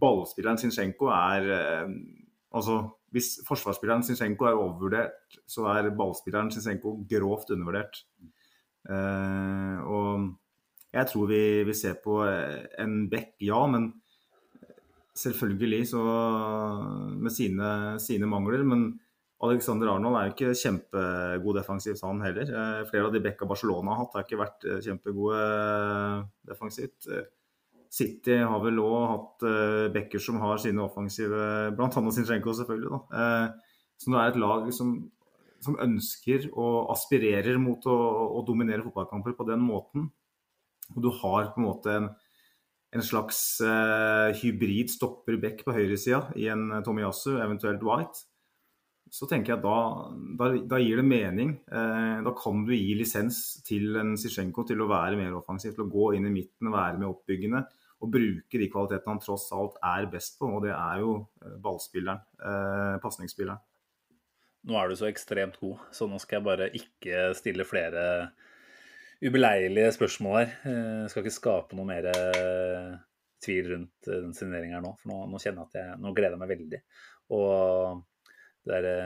ballspilleren Zinchenko er eh, Altså, hvis forsvarsspilleren Zinchenko er overvurdert, så er ballspilleren Zinchenko grovt undervurdert. Eh, og jeg tror vi, vi ser på en back, ja, men selvfølgelig så med sine, sine mangler. Men Alexander Arnold er jo ikke kjempegod defensivt, han heller. Eh, flere av de backa Barcelona har hatt, har ikke vært kjempegode defensivt. City har vel òg hatt uh, backer som har sine offensive annet Zinchenko, selvfølgelig. Da. Uh, så det er et lag som, som ønsker og aspirerer mot å, å, dominere fotballkamper på den måten. Og du har på en måte en, en slags uh, hybrid stopper-back på høyresida i en Tomiyasu, eventuelt White. Så tenker jeg at da, da, da gir det mening. da kan du gi lisens til en Zizjenko til å være mer offensiv, til å gå inn i midten være mer oppbyggende og bruke de kvalitetene han tross alt er best på, og det er jo eh, ballspilleren, eh, pasningsspilleren. Nå er du så ekstremt god, så nå skal jeg bare ikke stille flere ubeleilige spørsmål her. Jeg eh, skal ikke skape noe mer eh, tvil rundt den signeringen her nå, for nå, nå, kjenner jeg at jeg, nå gleder jeg meg veldig. Og det er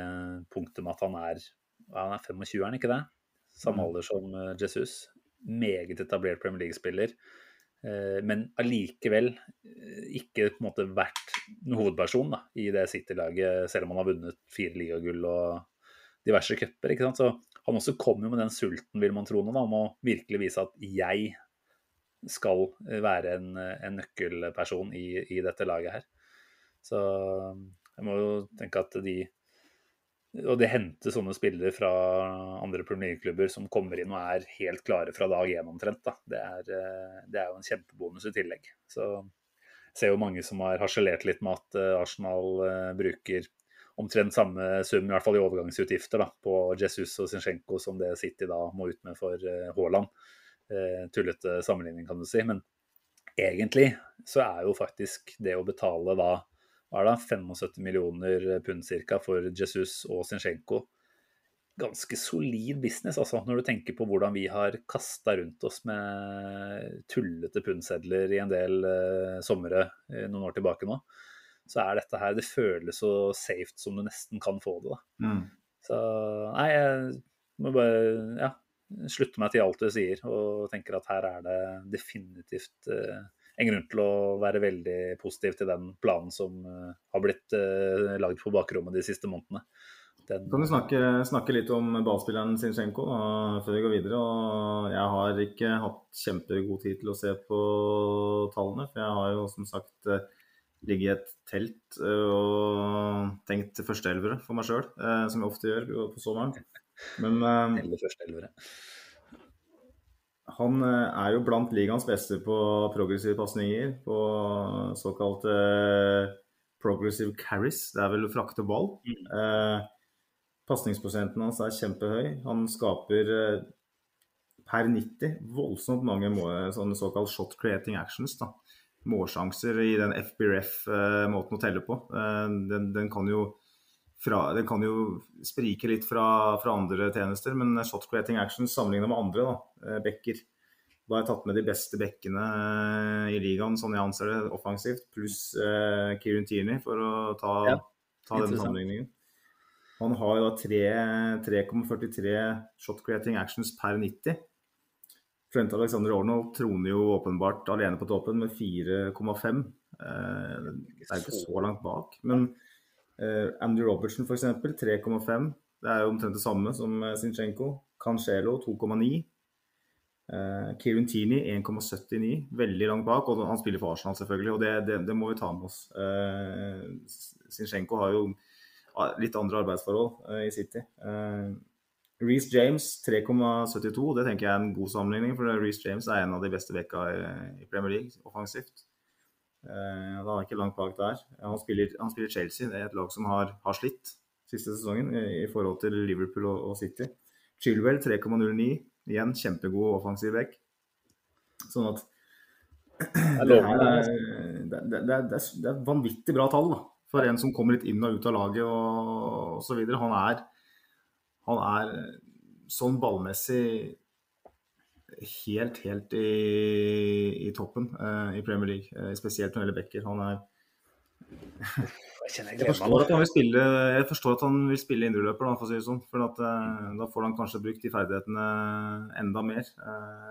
punktet med at han er, han er 25, er han ikke det? Samme mm. alder som Jesus. Meget etablert Premier League-spiller. Eh, men allikevel eh, ikke på en måte vært hovedperson da, i det City-laget, selv om han har vunnet fire ligagull og diverse cuper. Så han også kom jo med den sulten, vil man tro nå, da, om å virkelig vise at jeg skal eh, være en, en nøkkelperson i, i, dette laget her. Så jeg må jo tenke at de og det henter sånne spillere fra andre premierklubber som kommer inn og er helt klare fra dag én omtrent. Det er, eh, det, er, jo en kjempebonus i tillegg. Så jeg ser jo mange som har harselert litt med at eh, Arsenal eh, bruker omtrent samme sum, i hvert fall i overgangsutgifter, da, på Jesus og Zinchenko som det City da må ut med for Haaland. Tullete sammenligning, kan du si. Men egentlig så er jo faktisk det å betale da er det, 75 millioner pund cirka for Jesus og Zinchenko ganske solid business, altså, når du tenker på hvordan vi har kasta rundt oss med tullete pundsedler i en del eh, somre uh, noen år tilbake nå. Så er dette her Det føles så safe som du nesten kan få det. da. Mm. Så nei, jeg må bare ja, slutte meg til alt du sier, og tenker at her er det definitivt uh, en grunn til å være veldig positiv til den planen som har blitt lagd på bakrommet de siste månedene. Den... Kan du snakke, snakke, litt om ballspilleren Sinchenko da, før vi går videre? Og jeg har ikke hatt kjempegod tid til å se på tallene, for jeg har jo som sagt eh, ligget i et telt eh, og tenkt førsteelvere for meg sjøl, eh, som jeg ofte gjør på sommeren. Men han er jo blant ligaens beste på progressive pasninger, på såkalte progressive carries. Det er vel å frakte ball. Mm. Pasningsprosenten hans er kjempehøy. Han skaper eh, per 90 voldsomt mange må, sånne såkalt shot creating actions. da. Målsjanser i den FBRF-måten eh, å telle på. Eh, den, den, kan jo fra, den kan jo sprike litt fra, fra, andre tjenester, men shot creating actions sammenlignet med andre da, bekker Da har jeg tatt med de beste bekkene i ligaen, sånn jeg anser det, offensivt, pluss eh, Kieran Tierney, for å ta, ja, ta den sammenligningen. Han har jo da 3,43 shot creating actions per 90. Trent Alexander Arnold troner jo åpenbart alene på toppen med 4,5. Eh, det er ikke så langt bak. Men eh, Andy Robertson f.eks. 3,5. Det er jo omtrent det samme som Sinchenko Zinchenko. Cancelo 2,9. Uh, Kieran Teeny 1,79. Veldig langt bak. Og han spiller for Arsenal, selvfølgelig. Og det, det, det må vi ta med oss. Uh, Zinchenko har jo litt andre arbeidsforhold uh, i City. Uh, Reece James 3,72, det tenker jeg er en god sammenligning. For Reece James er en av de beste vekka i, i Premier League offensivt. Da er han ikke langt bak der. Han spiller, han spiller, Chelsea, det er et lag som har, har slitt siste sesongen i, i, forhold til Liverpool og, og City. Chilwell 3,09, igjen kjempegod offensiv back. Sånn at det, er, det, det, det, er, vanvittig bra tall. da for en som kommer litt inn og ut av laget og osv. Han, er, han er sånn ballmessig helt, helt i, i toppen uh, i Premier League. Uh, spesielt når det gjelder Becker. Han er jeg, forstår at han vil spille, jeg forstår at han vil spille indreløper, for å si det sånn. For at, uh, da får han kanskje brukt de ferdighetene enda mer.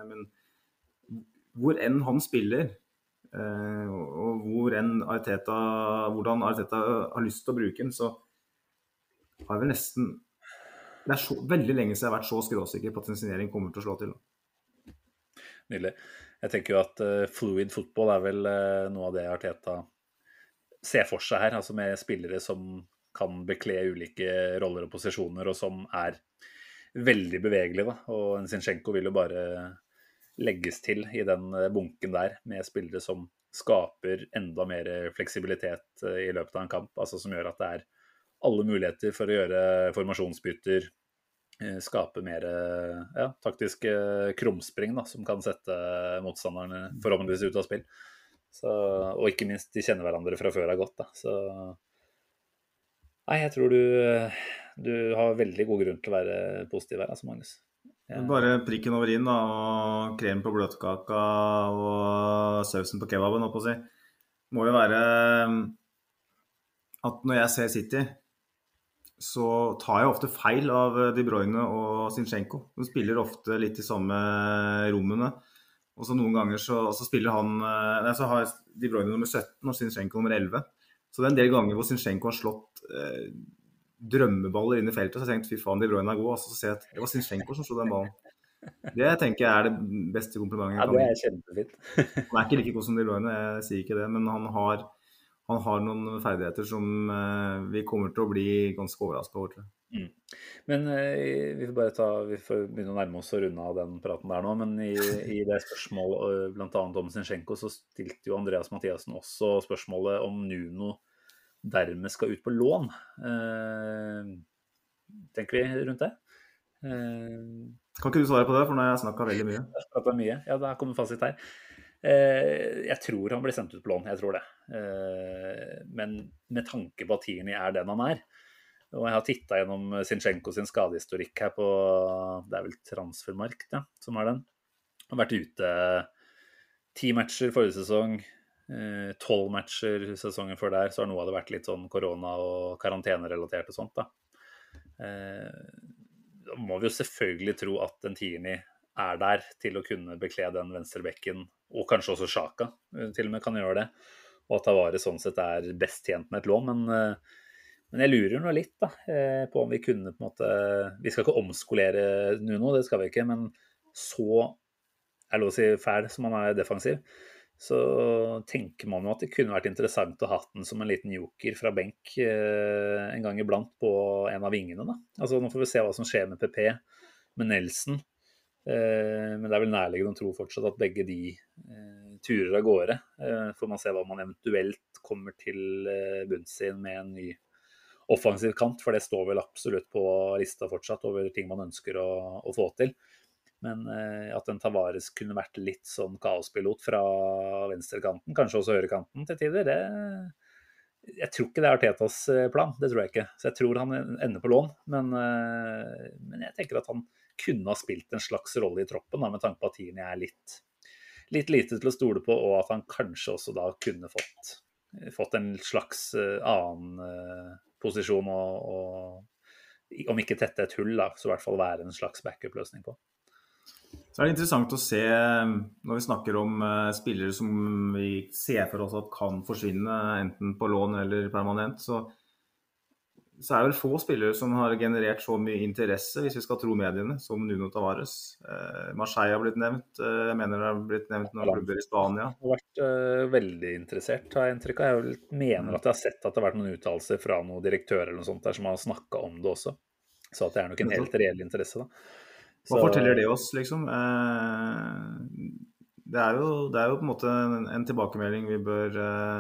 men hvor enn han spiller, og hvor enn Arteta, hvordan Arteta har lyst til å bruke den, så har vi nesten Det er så, veldig lenge siden jeg har vært så skråsikker på at en signering kommer til å slå til. Nydelig. Jeg tenker jo at uh, fluid football er vel uh, noe av det Arteta ser for seg her. Altså med spillere som kan bekle ulike roller og posisjoner, og som er veldig bevegelige. Da. Og en Zinchenko vil jo bare legges til i den eh, bunken der, med spillere som skaper enda mer fleksibilitet i løpet av en kamp. Altså som gjør at det er alle muligheter for å gjøre formasjonsbytter, skape mer ja, taktiske krumspring da, som kan sette motstanderne forhåpentligvis ut av spill. Så, og ikke minst, de kjenner hverandre fra før av godt. Da. Så nei, jeg tror du, du har veldig god grunn til å være positiv her, altså, Magnus. Ja. Bare prikken over da, og krem på bløtkaka og sausen på kebaben, holdt på å si. Må jo være at når jeg ser City, så tar jeg ofte feil av De Bruyne og Zinchenko. De spiller ofte litt i samme rommene. Og så noen ganger så, så spiller han eh, Nei, så har De Bruyne nummer 17 og Zinchenko nummer 11. Så det er en del ganger hvor Zinchenko har slått eh, drømmeballer inn i feltet. Så jeg tenkte fy faen, De Bruyne er god. Og så ser jeg at det var Zinchenko som slo den ballen. Det tenker jeg er det beste komplimentet. Ja, det er kjempefint. han er ikke like god som De Bruyne, jeg sier ikke det. Men han har, han har noen ferdigheter som uh, vi kommer til å bli ganske overraska over. Til. Mm. Men uh, vi får bare ta, vi får begynne å nærme oss å runde av den praten der nå. Men i, i det spørsmålet uh, bl.a. om Zinchenko, så stilte jo Andreas Mathiassen også spørsmålet om Nuno dermed skal ut på lån. Eh, tenker vi rundt det? Eh, kan ikke du svare på det, for nå har jeg snakka veldig mye? Jeg mye. Ja, der kommer fasit her. Eh, jeg tror han blir sendt ut på lån, jeg tror det. Men med tanke på at Tierney er den han er, Og jeg har titta gjennom Zinchenko sin skadehistorikk her på Det er vel Transfermarkt ja, som har den. Han Har vært ute ti matcher forrige sesong, eh, tolv matcher sesongen før der. Så har noe av det vært litt sånn korona- og karantenerelatert og sånt, da. Eh, da må vi jo selvfølgelig tro at en Tierney er der til å kunne bekle den venstrebekken, og kanskje også Sjaka til og med kan gjøre det. Og at Tavare sånn sett er best tjent med et lån. Men, men jeg lurer nå litt da, på om vi kunne på en måte Vi skal ikke omskolere Nuno, det skal vi ikke. Men så er lov å si fæl som han er defensiv, så tenker man jo at det kunne vært interessant å ha den som en liten joker fra benk en gang iblant på en av vingene. da. Altså Nå får vi se hva som skjer med PP, med Nelson. Men det er vel nærliggende å tro fortsatt at begge de turer av gårde. Får man se hva man eventuelt kommer til bunns i med en ny offensiv kant, for det står vel absolutt på lista fortsatt over ting man ønsker å, å få til. Men at en Tavares kunne vært litt sånn kaospilot fra venstrekanten, kanskje også høyrekanten til tider, det Jeg tror ikke det er Artetas plan, det tror jeg ikke. Så jeg tror han ender på lån. Men, men jeg tenker at han kunne ha spilt en slags rolle i troppen, da, med tanke på at Tini er litt, litt lite til å stole på, og at han kanskje også da kunne fått, fått en slags annen posisjon og, og om ikke tette et hull, da, så i hvert fall være en slags backup-løsning på. Så er det interessant å se, når vi snakker om spillere som vi ser for oss at kan forsvinne, enten på lån eller permanent, så, så er det vel få spillere som har generert så mye interesse, hvis vi skal tro mediene, som Nuno Tavares. Eh, Marseille har blitt nevnt, jeg mener det har blitt nevnt noen klubber i Spania. Jeg har vært uh, veldig interessert, har jeg inntrykk av. Jeg mener at jeg har sett at det har vært noen uttalelser fra noen direktører eller noe sånt der som har snakka om det også. Så at det er nok en helt reell interesse, da. Hva forteller det oss, liksom? Det er jo, det er jo på en måte en, en tilbakemelding vi bør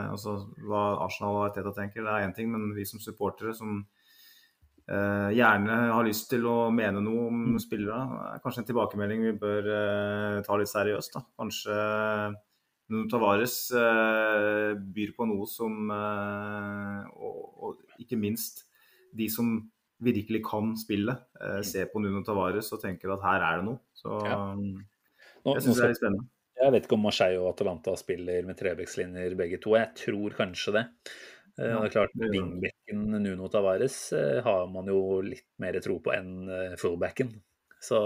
altså Hva Arsenal og Teta tenker, det er én ting, men vi som supportere som eh, gjerne har lyst til å mene noe om mm. spillere, er kanskje en tilbakemelding vi bør eh, ta litt seriøst. da. Kanskje Nuno Tavares eh, byr på noe som og, og ikke minst de som virkelig kan spillet, eh, ser på Nuno Tavares og tenker at her er det noe. Så ja. Nå, jeg syns det er litt spennende. Jeg vet ikke om Marseille og Atalanta spiller med trebekslinjer begge to. Jeg tror kanskje det. Ja, det er klart, Wingbacken Nuno Tavares har man jo litt mer tro på enn fullbacken. Så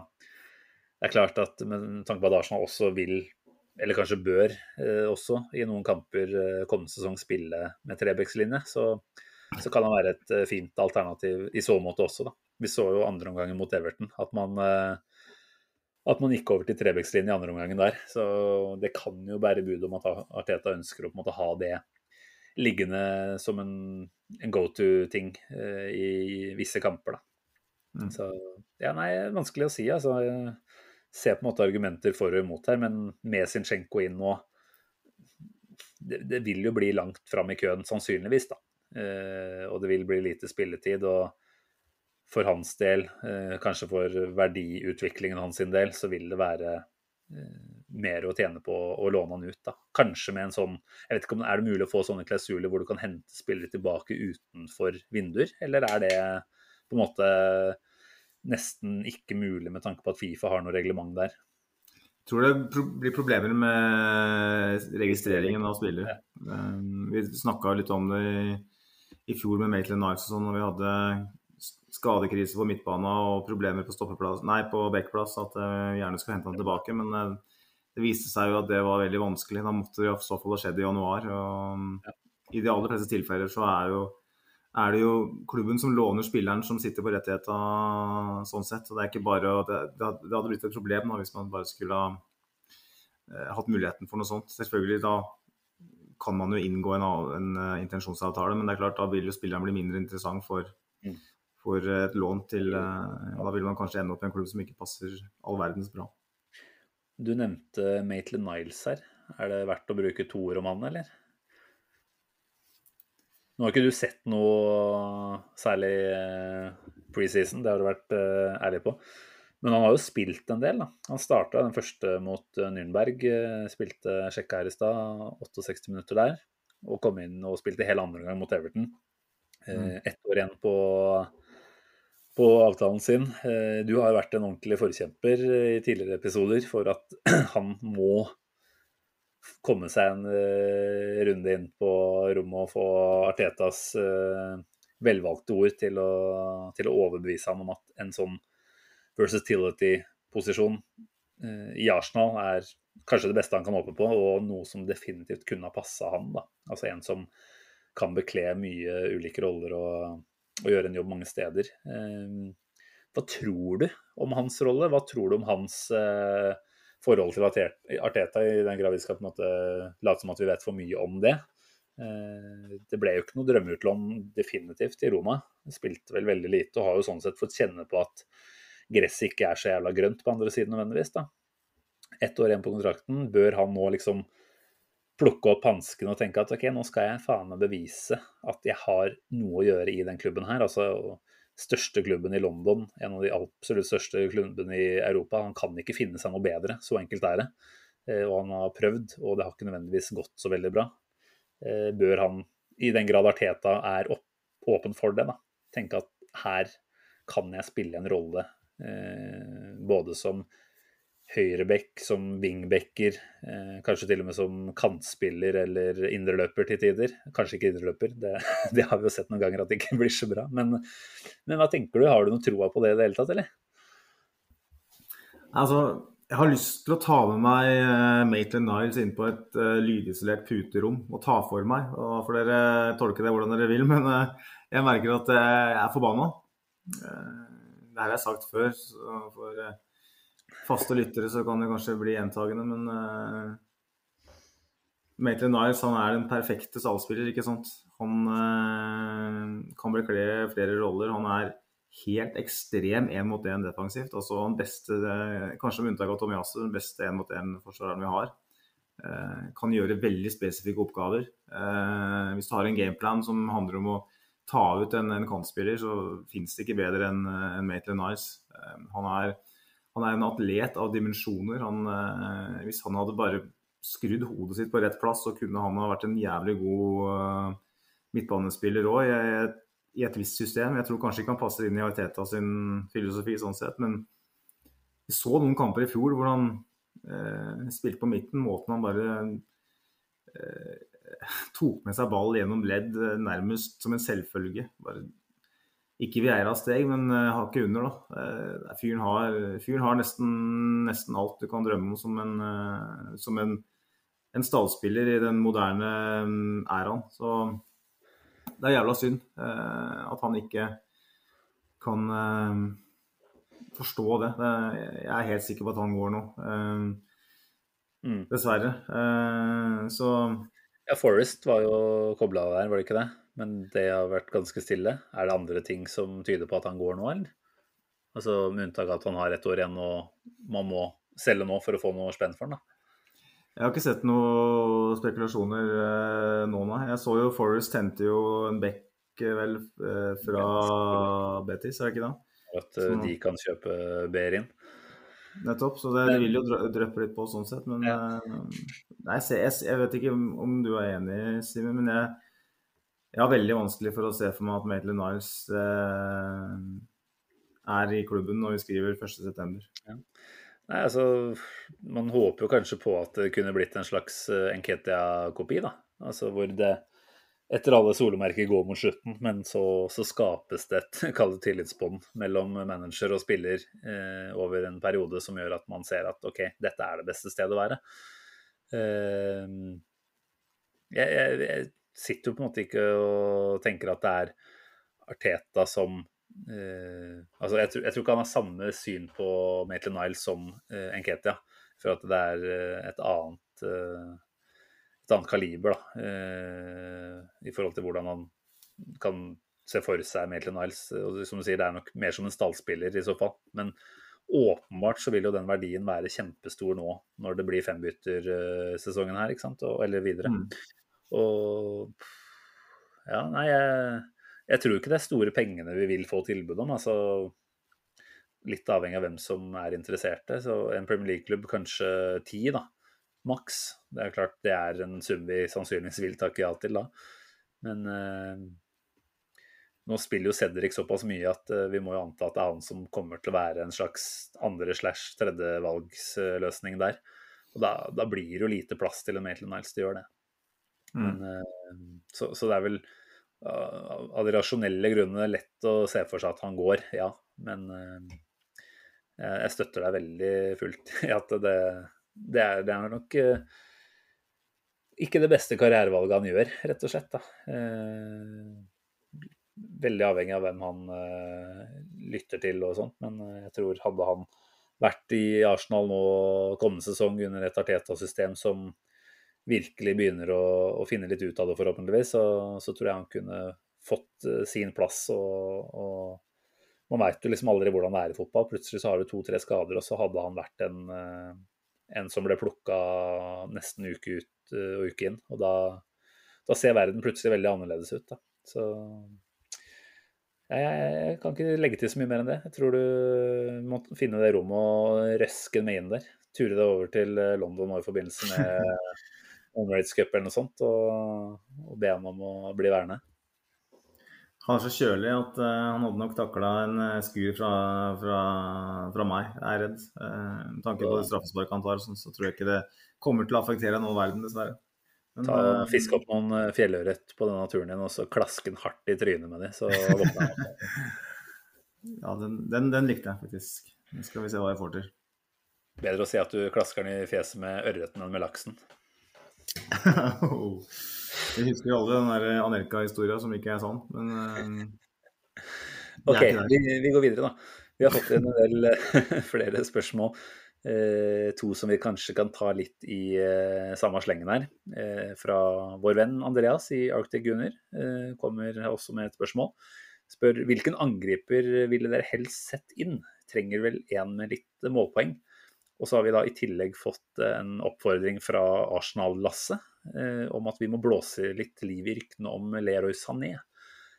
det er klart at med tanke på at Arsenal også vil, eller kanskje bør også, i noen kamper kommende sesong spille med trebekslinje, så så kan han være et eh, fint alternativ i så måte også. Da. Vi så jo andre omgangen mot Everton at man, eh, at man gikk over til Trebekslinjen i andre omgangen der. Så det kan jo bære bud om at Arteta ønsker å på en måte ha det liggende som en, en go to-ting eh, i visse kamper. Da. Mm. Så ja, nei, vanskelig å si. altså. Jeg ser på en måte argumenter for og imot her, men med Zinchenko inn nå det, det vil jo bli langt fram i køen, sannsynligvis. da. Eh, og det vil bli lite spilletid. og for hans del, eh, kanskje for verdiutviklingen hans sin del, så vil det være eh, mer å tjene på å låne han ut. da. Kanskje med en sånn jeg vet ikke om Er det mulig å få sånne klausuler hvor du kan hente spillere tilbake utenfor vinduer, eller er det på en måte nesten ikke mulig med tanke på at Fifa har noe reglement der? Jeg tror det blir problemer med registreringen av spillere. Vi snakka litt om det i i fjor med Maitland Niles og sånn, når vi hadde skadekrise på midtbana og problemer på stoppeplass, nei, på backplass, at vi gjerne skulle hente ham tilbake. Men eh, det viste seg jo at det var veldig vanskelig. Da måtte det i så fall ha skjedd i januar. og ja. I de aller fleste tilfeller så er, jo, er, det jo klubben som låner spilleren som sitter på rettighetene sånn sett. og Det er ikke bare, det, det hadde blitt et problem da, hvis man bare skulle ha eh, hatt muligheten for noe sånt. Selvfølgelig da kan man jo inngå en, en intensjonsavtale, men det er klart da vil jo spilleren bli mindre interessant for, mm. For et lån til ja, Da vil man kanskje ende opp i en klubb som ikke passer all verdens bra. Du nevnte Maitland Niles her. Er det verdt å bruke to ord om han, eller? Nå har ikke du sett noe særlig uh, preseason, det har du vært ærlig på. Men han har jo spilt en del. da. Han starta den første mot eh, Nürnberg. Eh, spilte sjekka her i stad, 68 minutter der. Og kom inn og spilte hele andre gang mot Everton. Mm. ett år igjen på, på avtalen sin. Eh, du har vært en ordentlig forkjemper i tidligere episoder for at (clears throat) han må komme seg en uh, runde inn på rommet og få Artetas velvalgte ord til å, til å, overbevise ham om at en sånn versatility-posisjon i Arsenal er kanskje det beste han kan håpe på, og noe som definitivt kunne ha passa han. da. Altså en som kan bekle mye ulike roller og, og gjøre en jobb mange steder. hva tror du om hans rolle? Hva tror du om hans uh, forhold til Arteta, i den grad vi skal på en måte late som at vi vet for mye om det. Eh, det ble jo ikke noe drømmeutlån definitivt i Roma. Spilte vel veldig lite og har jo sånn sett fått kjenne på at gresset ikke er så jævla grønt på andre siden nødvendigvis. da. Ett år igjen på kontrakten. Bør han nå liksom plukke opp hansken og tenke at ok, nå skal jeg faen meg bevise at jeg har noe å gjøre i den klubben her. altså største klubben i London, en av de absolutt største klubbene i Europa. Han kan ikke finne seg noe bedre, så enkelt er det. Eh, og han har prøvd, og det har ikke nødvendigvis gått så veldig bra. Eh, bør han, i den grad Arteta er åpen for det, da, tenke at her kan jeg spille en rolle eh, både som høyreback, som wingbacker, eh, kanskje til og med som kantspiller eller indreløper til tider. Kanskje ikke indreløper, det, (laughs) det, har vi jo sett noen ganger at det ikke blir så bra. Men, men hva tenker du, har du noe troa på det i det hele tatt, eller? Altså, jeg har lyst til å ta med meg uh, Maitland Niles inn på et uh, lydisolert puterom og ta for meg. Og for dere tolke det hvordan dere vil, men uh, jeg merker at jeg er forbanna. det her har jeg sagt før. for faste lyttere så kan det kanskje bli gjentagende, men uh, Maitland Niles han er den perfekte salgsspiller, ikke sant. Han uh, kan bekle flere roller. Han er helt ekstrem én mot én defensivt. Altså han beste, kanskje med unntak av Tomiyasu, den beste én mot én-forsvareren vi har. Uh, kan gjøre veldig spesifikke oppgaver. Uh, hvis du har en gameplan som handler om å ta ut en, en kantspiller, så finnes det ikke bedre enn en Maitland Niles. Uh, han er han er en atlet av dimensjoner. Han, eh, hvis han hadde bare skrudd hodet sitt på rett plass, så kunne han ha vært en jævlig god eh, midtbanespiller òg i, et visst system. Jeg tror kanskje ikke han passer inn i Ariteta sin filosofi sånn sett, men vi så noen kamper i fjor hvor han eh, spilte på midten. Måten han bare uh, tok med seg ball gjennom ledd nærmest som en selvfølge. Bare ikke Vieira steg, men uh, hakket under, da. Uh, fyren har, fyren har nesten, nesten, alt du kan drømme om som en, uh, som en, en stallspiller i den moderne um, æraen. Så det er jævla synd at han ikke kan forstå det. det. Jeg er helt sikker på at han går nå. Mm. Dessverre. så Ja, Forest var jo kobla der, var det ikke det? Men det har vært ganske stille. Er det andre ting som tyder på at han går nå, eller? Altså Med unntak av at han har ett år igjen og man må selge nå for å få noe spenn for han, da. Jeg har ikke sett noen spekulasjoner eh, nå, nei. Jeg så jo Forest hente jo en back eh, vel eh, fra Betis, er det ikke det? At eh, de kan kjøpe Berin. Nettopp. Så det, det vil jo dryppe litt på sånn sett. Men ja. Eh, nei, jeg, jeg, vet ikke om du er enig, Simen. Men jeg, jeg har veldig vanskelig for å se for meg at Maitland Niles eh, er i klubben når vi skriver 1.9. Ja. Nei, altså, Man håper jo kanskje på at det kunne blitt en slags uh, Enketia-kopi. da. Altså Hvor det etter alle solemerker går mot slutten, men så, så skapes det et (laughs) kallet tillitsbånd mellom manager og spiller eh, over en periode som gjør at man ser at OK, dette er det beste stedet å være. Eh, jeg, jeg sitter jo på en måte ikke og tenker at det er Arteta som eh, altså jeg tror, jeg tror, ikke han har samme syn på Maitland Niles som eh, Enketia. For at det er eh, et annet, eh, et annet kaliber da, eh, i forhold til hvordan han kan se for seg Maitland Niles. Og som du sier, det er nok mer som en stallspiller i så fall. Men åpenbart så vil jo den verdien være kjempestor nå når det blir fembyttersesongen her, ikke sant? Eller videre. Mm. Og ja, nei, jeg, jeg, tror ikke det er store pengene vi vil få tilbud om. altså Litt avhengig av hvem som er interesserte. Så en Premier League-klubb kanskje ti, da. Maks. Det er klart det er en sum vi sannsynligvis vil takke ja til da. Men eh, nå spiller jo Cedric såpass mye at eh, vi må jo anta at det er han som kommer til å være en slags andre slash tredjevalgsløsning der. Og da, da, blir det jo lite plass til en Maitland Niles å gjøre det. Mm. Men, uh, så, så, det er vel av de rasjonelle grunnene lett å se for seg at han går, ja. Men jeg støtter deg veldig fullt (laughs) i at det, det, er, det er nok ikke det beste karrierevalget han gjør, rett og slett. Da veldig avhengig av hvem han lytter til og sånt. Men jeg tror hadde han vært i Arsenal nå kommende sesong under et Arteta-system som virkelig begynner å, å, finne litt ut av det, forhåpentligvis, så, så tror jeg han kunne fått uh, sin plass. og, og man veit jo liksom aldri hvordan det er i fotball. Plutselig så har du to-tre skader, og så hadde han vært en, en som ble plukka nesten uke ut og uke inn. Og da, da, ser verden plutselig veldig annerledes ut. Da. Så jeg kan ikke legge til så mye mer enn det. Jeg tror du må finne det rommet og røske med inn der. Ture det over til eh, London nå i forbindelse med (laughs) Emirates Cup eller noe sånt, og, og be ham om å bli værende. Han er så kjølig at uh, han hadde nok takla en uh, skur fra, fra, fra, meg, jeg er redd. Uh, med tanke på det straffesparket han tar, så, så tror jeg ikke det kommer til å affektere noen verden, dessverre. Ta, uh, fisk opp noen eh, fjellørret på denne turen din og så klaske den hardt i trynet med dem, så våkner jeg. (laughs) ja, den, den, den, likte jeg faktisk. Nå skal vi se hva jeg får til. Bedre å si at du klasker den i fjeset med ørreten enn med laksen. Vi husker jo alle den der Anelka-historia som ikke er sånn, men uh, OK, vi, vi, går videre, da. Vi har fått en del (laughs) flere spørsmål. Eh, to som vi kanskje kan ta litt i eh, samme slengen her. Eh, fra vår venn Andreas i Arctic Gunner eh, kommer også med et spørsmål. Spør hvilken angriper ville dere helst sett inn? Trenger vel en med litt målpoeng. Og så har vi da i tillegg fått en oppfordring fra Arsenal-Lasse eh, om at vi må blåse litt liv i ryktene om Leroy Sané.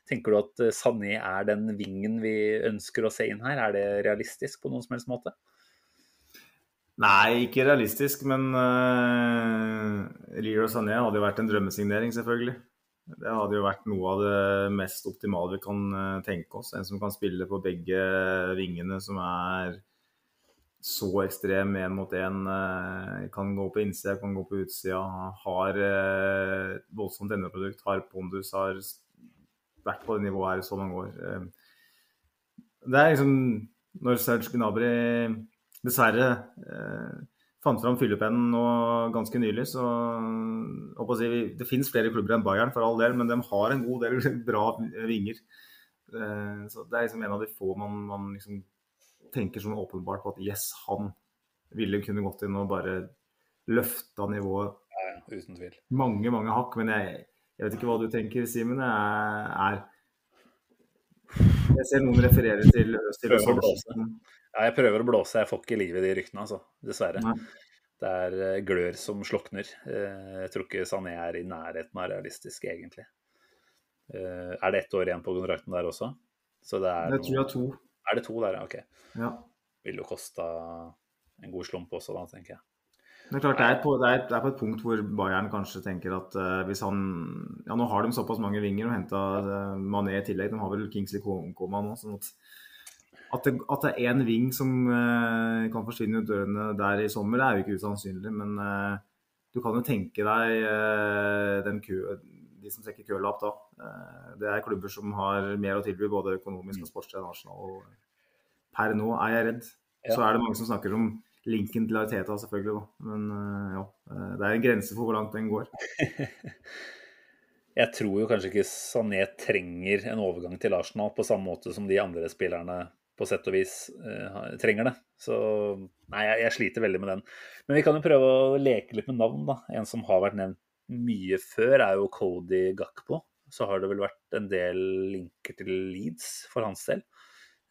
Tenker du at Sané er den vingen vi ønsker å se inn her? Er det realistisk på noen som helst måte? Nei, ikke realistisk, men uh, Leroy Sané hadde jo vært en drømmesignering, selvfølgelig. Det hadde jo vært noe av det mest optimale vi kan uh, tenke oss. En som kan spille på begge vingene, som er så ekstrem én mot én. Uh, kan gå på innsida, kan gå på utsida. Har uh, voldsomt endeprodukt, har pondus, har vært på det nivået her i så mange år. det er liksom Når Serge Gnabry dessverre eh, fant fram fyllepennen nå ganske nylig, så si, Det finnes flere klubber enn Bayern, for all del, men de har en god del (laughs) bra vinger. Eh, så Det er liksom en av de få man, man liksom tenker sånn åpenbart på at yes, han ville kunne gått inn og bare løfta nivået uten tvil. mange, mange hakk. Men jeg, jeg vet ikke hva du tenker, Simen. Jeg er Jeg ser noen referere til Østil ja, jeg prøver å blåse, jeg får ikke liv i de ryktene, altså. Dessverre. Nei. Det er eh, glør som slukner. Eh, jeg tror ikke Sané er i nærheten av realistisk, egentlig. Eh, er det ett år igjen på kontrakten der også? Så det er, jeg tror jeg har to. Er det to der, ja? OK. Ja. Vil jo kosta en god slump også, da, tenker jeg. Det er klart det er, på, det, er, på, et punkt hvor Bayern kanskje tenker at uh, hvis han Ja, nå har de såpass mange vinger og henta uh, Mané i tillegg. De har vel Kingsley Koma nå. sånn at at det, at det er én ving som uh, kan forsvinne ut dørene der i sommer, det er jo ikke usannsynlig. Men du kan jo tenke deg uh, kø, de som trekker kølapp da. det er klubber som har mer å tilby, både økonomisk og sportslig enn Arsenal. Per nå er jeg redd. Så er det mange som snakker om linken til Ariteta, selvfølgelig. Da. Men ja, det er en grense for hvor langt den går. (laughs) jeg tror jo kanskje ikke Sané trenger en overgang til Arsenal på samme måte som de andre spillerne på sett og vis uh, trenger det. Så nei, jeg, jeg, sliter veldig med den. Men vi kan jo prøve å leke litt med navn, da. En som har vært nevnt mye før, er jo Cody Gakpo. Så har det vel vært en del linker til Leeds for hans del.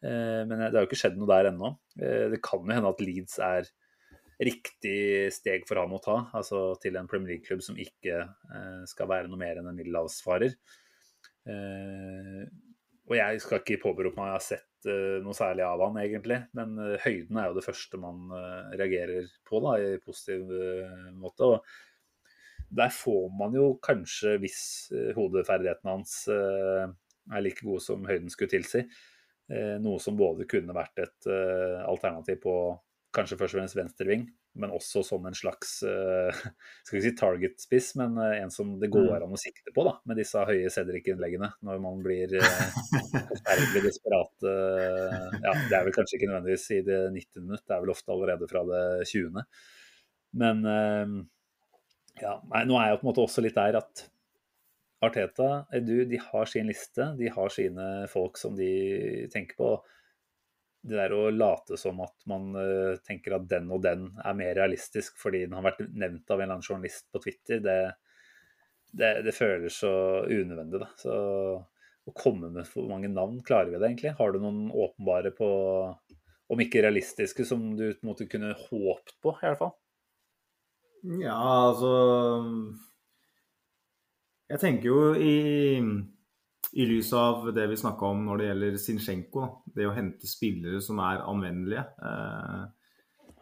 Uh, men det har jo ikke skjedd noe der ennå. Uh, det kan jo hende at Leeds er riktig steg for han å ta, altså til en Premier League-klubb som ikke skal være noe mer enn en middelhavsfarer. og jeg skal ikke påberope meg å ha sett noe særlig av han, egentlig. Men høyden er jo det første man reagerer på, da, i positiv måte. Og der får man jo kanskje, hvis hodeferdigheten hans er like gode som høyden skulle tilsi. Eh, noe som både kunne vært et alternativ på kanskje først og fremst venstreving, men også som en slags (laughs) skal vi si target-spiss, men en som det går mm. an å sikte på da, med disse høye Cedric-innleggene når man blir (laughs) forferdelig desperat. ja, det er vel kanskje ikke nødvendigvis i det 90. minutt, det er vel ofte allerede fra det 20. Men ja, nei, nå er jeg på en måte også litt der at Arteta, Edu, de har sin liste. De har sine folk som de tenker på. Det der å late som at man uh, tenker at den og den er mer realistisk fordi den har vært nevnt av en eller annen journalist på Twitter, det, det, det føles så unødvendig. Da. Så å komme med for mange navn, klarer vi det egentlig? Har du noen åpenbare på, om ikke realistiske, som du måte, kunne håpt på, i hvert fall? Ja, altså jeg tenker jo i, i lys av det vi snakka om når det gjelder Zinchenko, det å hente spillere som er anvendelige. Eh,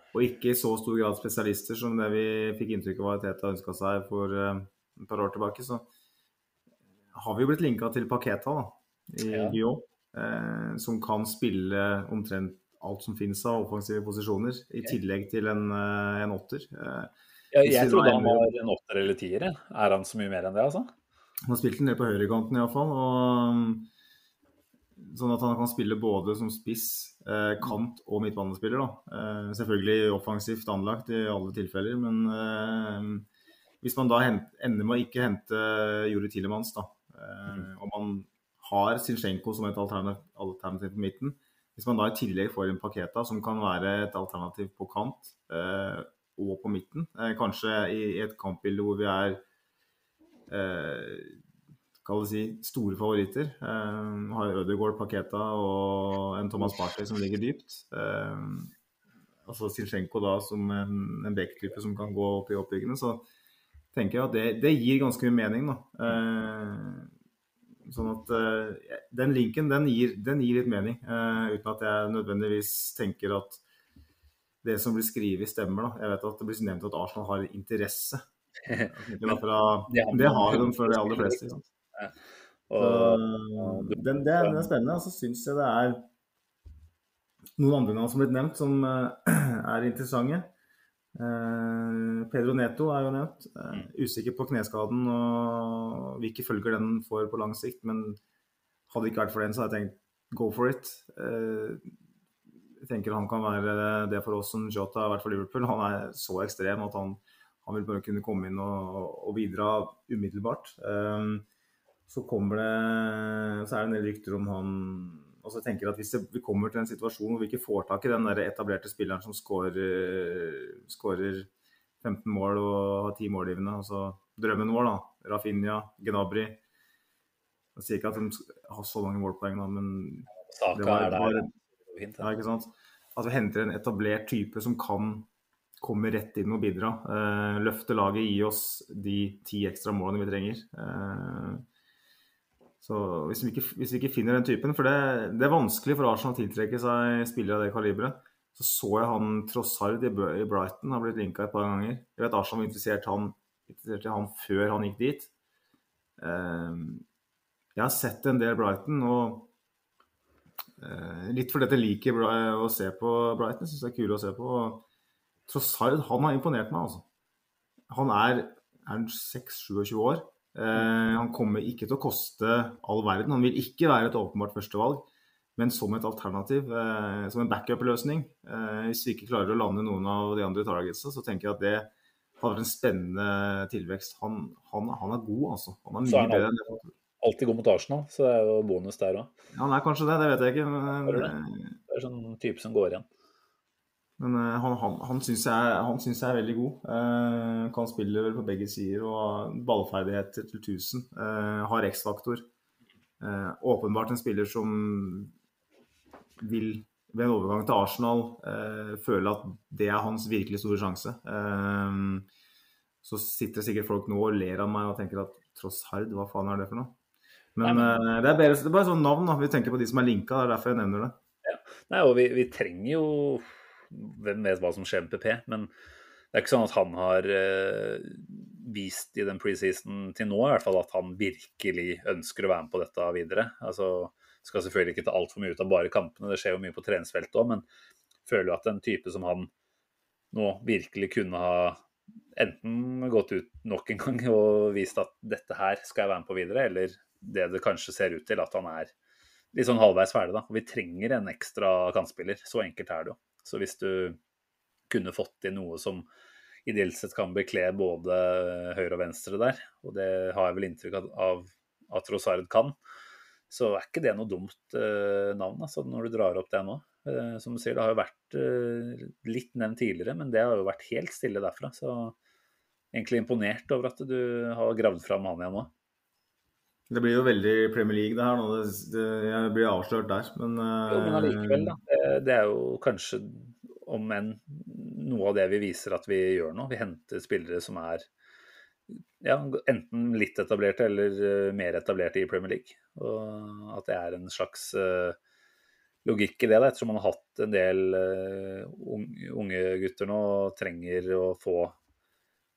og ikke i så stor grad spesialister som det vi fikk inntrykk av at Teta ønska seg for eh, et par år tilbake, så har vi jo blitt linka til Paketa da, i ja. Lyon. Eh, som kan spille omtrent alt som finnes av offensive posisjoner, i tillegg til en, eh, en åtter. Eh, ja, jeg trodde han var en åtter eller tier. Er han så mye mer enn det, altså? Han har spilt en del på høyrekanten iallfall. Sånn at han kan spille både som spiss, eh, kant og midtbanespiller. Eh, selvfølgelig offensivt anlagt i alle tilfeller, men eh, hvis man da ender med å ikke hente Juri Tilemans, da, eh, og man har Zinchenko som et alternativ, alternativ på midten, hvis man da i tillegg får en Paketa som kan være et alternativ på kant, eh, og på midten. Eh, kanskje i, et kampbilde hvor vi er eh, si, store favoritter. Eh, har Ødegaard, Paketa og en Thomas Partey som ligger dypt. Eh, altså Zinchenko da som en, en back-type som kan gå opp i oppbyggene. Så tenker jeg at det, det gir ganske mye mening, da. Eh, sånn at uh, den linken, den gir, den gir litt mening. Uh, uten at jeg nødvendigvis tenker at det som blir skrevet, stemmer. da. Jeg vet at det blir nevnt at Arsenal har interesse. (laughs) Fra, det har de for de aller fleste. Så, den, det, den er spennende. Og så syns jeg det er noen andre navn som har blitt nevnt, som uh, (clears throat) er interessante. Uh, Pedro Neto er jo nevnt. Uh, usikker på kneskaden og hvilke følger den får på lang sikt. Men hadde det ikke vært for den, så hadde jeg tenkt go for it. Jeg tenker han kan være det for oss som Jota har vært for Liverpool. Han er så ekstrem at han, han vil bare kunne komme inn og, og bidra umiddelbart. Um, så kommer det så er det en del rykter om han og så tenker jeg at Hvis vi kommer til en situasjon hvor vi ikke får tak i den der etablerte spilleren som skårer 15 mål og har 10 målgivende, altså drømmen vår, da, Rafinha, Gnabry Jeg sier ikke at de har så mange målpoeng, da, men Saka det var, er der fint. Ja, ikke sant? At vi henter en etablert type som kan komme rett inn og bidra. Eh, løfte laget, gi oss de ti ekstra målene vi trenger. Eh, så hvis vi, ikke, hvis vi, ikke, finner den typen For det, det, er vanskelig for Arsenal å tiltrekke seg spillere av det kaliberet. Så så jeg han Trossard i Brighton har blitt linka et par ganger. Jeg vet Arsenal var interessert, han, interessert i han før han gikk dit. Eh, jeg har sett en del Brighton, og litt fordi jeg liker å se på Brighton. Syns det er kule å se på. Trossard han har imponert meg, altså. Han er, er 6-27 år. Eh, han kommer ikke til å koste all verden. Han vil ikke være et åpenbart førstevalg, men som et alternativ, eh, som en backup-løsning. Eh, hvis vi ikke klarer å lande noen av de andre targetsa, så tenker jeg at det hadde vært en spennende tilvekst. Han, han, han er god, altså. Han er mye bedre enn det alltid god mot Arsenal, så det er jo bonus der òg. Ja, han er kanskje det, det vet jeg ikke. Men, det? det er sånn type som går igjen. Men uh, han, han, han syns jeg, jeg, er veldig god. Eh, kan spille vel på begge sider og har ballferdigheter til 1000. Eh, har X-faktor. åpenbart en spiller som vil ved en overgang til Arsenal føle at det er hans virkelig store sjanse. så sitter sikkert folk nå og ler av meg og tenker at tross hard, hva faen er det for noe? Men, Nei, uh, det, er bedre, det er bare sånn navn. da, Vi tenker på de som er linka. Det er derfor jeg nevner det. Ja. Nei, og vi, vi, trenger jo Hvem vet hva som skjer med PP? Men det er ikke sånn at han har uh, vist i den preseason til nå i hvert fall at han virkelig ønsker å være med på dette videre. Altså, skal selvfølgelig ikke ta altfor mye ut av bare kampene, det skjer jo mye på treningsfeltet òg, men føler jo at en type som han nå virkelig kunne ha enten gått ut nok en gang og vist at dette her skal jeg være med på videre, eller det det kanskje ser ut til, at han er litt sånn halvveis ferdig. da. Og Vi trenger en ekstra kantspiller. Så enkelt er det jo. Så hvis du kunne fått inn noe som ideelt sett kan bekle både høyre og venstre der, og det har jeg vel inntrykk av at Rosard kan, så er ikke det noe dumt eh, navn altså, når du drar opp det nå. Eh, som du sier, det har jo vært eh, litt nevnt tidligere, men det har jo vært helt stille derfra. Så egentlig imponert over at du har gravd fram han igjen nå. Det blir jo veldig Premier League det her nå. Det, det, jeg blir avslørt der, men Jo, men allikevel, da. Det, det er jo kanskje om enn noe av det vi viser at vi gjør nå. Vi henter spillere som er ja, enten litt etablerte eller uh, mer etablerte i Premier League. Og at det er en slags uh, logikk i det, da, ettersom man har hatt en del uh, unge gutter nå og trenger å få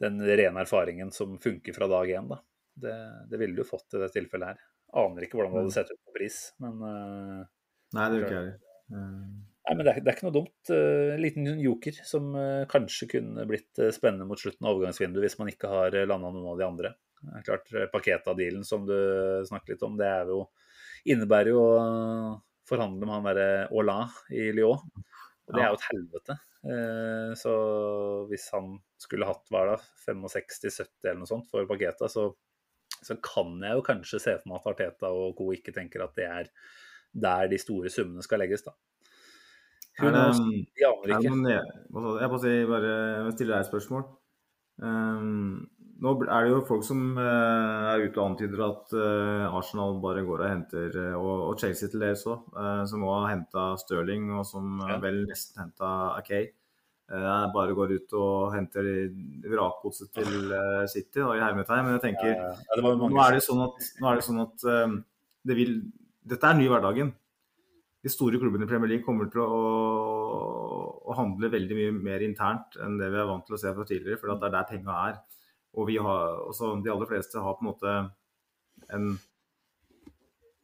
den rene erfaringen som funker fra dag én. Det, det ville du fått i det tilfellet her. Aner ikke hvordan det hadde sett ut på pris, men Nei, det gjør ikke jeg. Nei, men det er, det er, ikke noe dumt. En liten joker som kanskje kunne blitt spennende mot slutten av overgangsvinduet hvis man ikke har landa noen av de andre. Det er klart, Paketa-dealen som du snakket litt om, det er jo, innebærer jo å forhandle med han derre Aula i Lyon. Og det er jo et helvete. Så hvis han skulle hatt hva da, 65-70 eller noe sånt for Paketa, så, så kan jeg jo kanskje se for meg at Arteta og co. ikke tenker at det er der de store summene skal legges, da. Er det, de aner ikke. Jeg bare, si, bare stiller deg et spørsmål. Um, nå er det jo folk som uh, er ute og antyder at uh, Arsenal bare går og henter uh, og, og, Chelsea til dels òg, som òg har henta Stirling, og som ja. vel nesten henta Akay. Bare går ut og henter vrakgodset til City og i hermetegn. Men jeg tenker ja, ja. nå er det sånn at, er det sånn at det vil, dette er ny hverdagen de store klubbene i Premier League kommer til å, å, handle veldig mye mer internt enn det vi er vant til å se fra tidligere, for det er der penga er. Og vi har, også, de aller fleste har på en måte en eh,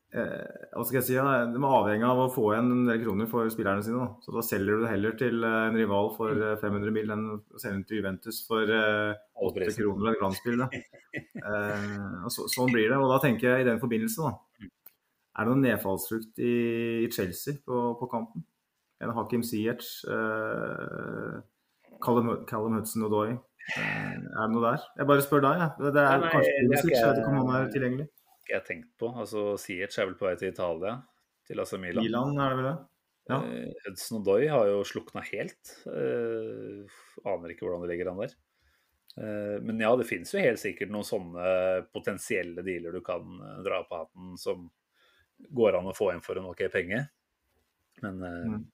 hva skal jeg si, De er avhengig av å få igjen en del kroner for spillerne sine. Da. Så da selger du det heller til eh, en rival for 500 mil enn å selge den til Juventus for eh, 8 kroner et glansspill. (laughs) eh, så, sånn blir det. Og da tenker jeg i den forbindelse, da er det noen nedfallsfrukt i, i Chelsea på, på, kanten? En Hakim Ziyech, eh, Callum, Callum Hudson Odoi. Eh, er det noe der? Jeg bare spør deg, jeg. Det, det er nei, kanskje Pulisic, jeg vet ikke om han er tilgjengelig. Ikke jeg tenkt på. Altså, Ziyech er vel på vei til Italia, til AC Milan. Milan er det vel det? Ja. Eh, Hudson Odoi har jo slukna helt. Eh, aner ikke hvordan det ligger an der. Eh, men ja, det finnes jo helt sikkert noen sånne potensielle dealer du kan dra på hatten som går an å få inn for en OK penge. Men eh, mm.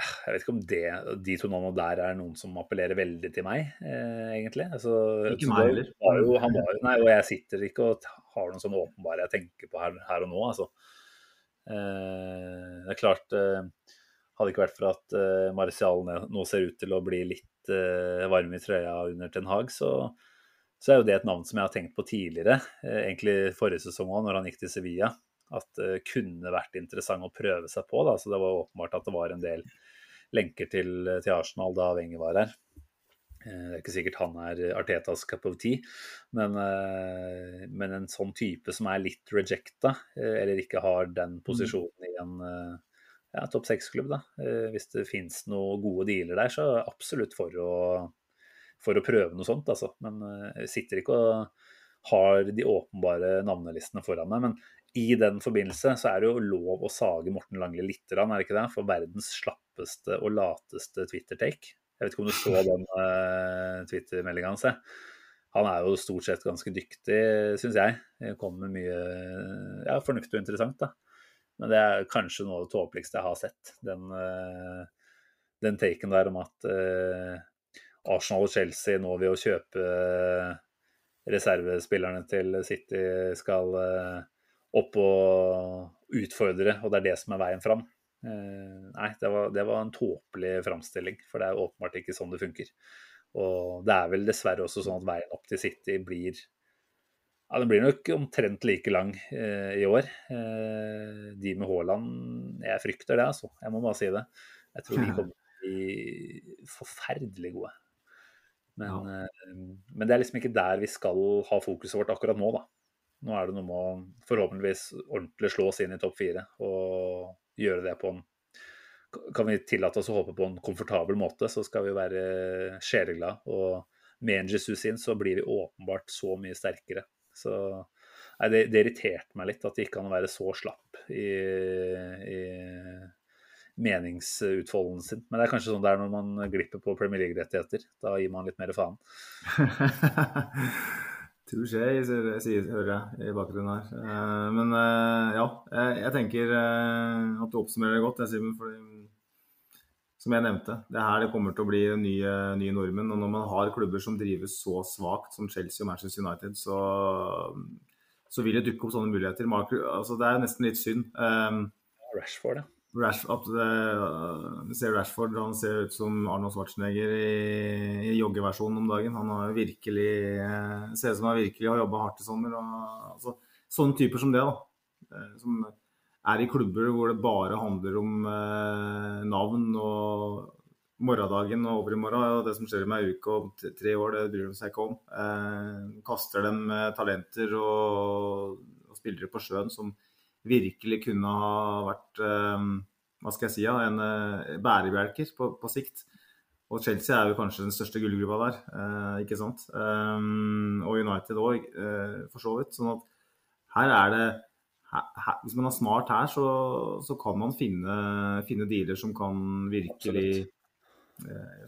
jeg vet ikke om det, de to navnene der er noen som appellerer veldig til meg, eh, egentlig. Altså, ikke meg heller. Han var nei, og jeg sitter ikke og har noen sånn åpenbare jeg tenker på her, her og nå, altså. Eh, det er klart eh, Hadde ikke vært for at eh, Marcial nå ser ut til å bli litt eh, varm i trøya under Ten Hag, så, så er jo det et navn som jeg har tenkt på tidligere, eh, egentlig forrige sesong òg, når han gikk til Sevilla. At det kunne vært interessant å prøve seg på. Da. Så det var åpenbart at det var en del lenker til, til Arsenal da Wenger var her. Eh, det er ikke sikkert han er Artetas cup of tea, men, eh, men en sånn type som er litt rejecta, eller ikke har den mm. posisjonen i en ja, topp seks-klubb, da. Hvis det fins noen gode dealer der, så absolutt for å for å prøve noe sånt, altså. Men jeg sitter ikke og har de åpenbare navnelistene foran meg. Men i den forbindelse så er det jo lov å sage Morten Langli litt, er det ikke det? For verdens slappeste og lateste Twitter-take. Jeg vet ikke om du så den uh, Twitter-meldinga hans? Han er jo stort sett ganske dyktig, syns jeg. Kommer med mye ja, fornuftig og interessant. da. Men det er kanskje noe av det tåpeligste jeg har sett. Den, uh, den taken der om at uh, Arsenal og Chelsea nå ved å kjøpe eh, reservespillerne til City skal eh, opp og utfordre, og det er det som er veien fram. Eh, nei, det var, det var en tåpelig framstilling, for det er åpenbart ikke sånn det funker. Og det er vel dessverre også sånn at veien opp til City blir ja, Den blir nok omtrent like lang eh, i år. Eh, de med Haaland Jeg frykter det, altså. Jeg må bare si det. Jeg tror de kommer til å bli forferdelig gode. Men, Ja. eh, men det er liksom ikke der vi skal ha fokuset vårt akkurat nå, da. Nå er det noe med å forhåpentligvis ordentlig slå oss inn i topp fire og gjøre det på en Kan vi tillate oss å håpe på en komfortabel måte, så skal vi være sjeleglade. Og med en Jesus inn, så blir vi åpenbart så mye sterkere. Så nei, det, det irriterte meg litt at det ikke kan være så slapp i, i meningsutfoldelsen sin. Men det er kanskje sånn det er når man glipper på Premier League-rettigheter. Da gir man litt mer faen. (laughs) Sier- hører jeg i bakgrunnen her. Eh, Men eh, ja, jeg, tenker eh, at du oppsummerer det godt, Simen. fordi som jeg nevnte, det er her det kommer til å bli nye, nye nordmenn. Og når man har klubber som drives så svakt som Chelsea og Manchester United, så, så vil det dukke opp sånne muligheter. Altså, det er nesten litt synd. Rashford, ja. Rash, at vi ser Rashford, han ser ut som Arnold Schwarzenegger i, i joggeversjonen om dagen. Han har virkelig eh, ser ut som han virkelig har jobba hardt i sommer. Og, altså, sånne typer som det, da. eh, Som er i klubber hvor det bare handler om eh, navn og morgendagen og over i morgen. Og det som skjer om ei uke og tre år, det bryr de seg ikke om. Eh, kaster dem talenter og, og spillere på sjøen som virkelig kunne ha vært eh, hva skal jeg si, ja, en eh, bærebjelker på, på sikt. Og Chelsea er jo kanskje den største gullgruppa der, eh, ikke sant. Um, og United òg, eh, for så vidt. Sånn at her er det her, Hvis man er smart her, så, så kan man finne, finne dealer som kan virkelig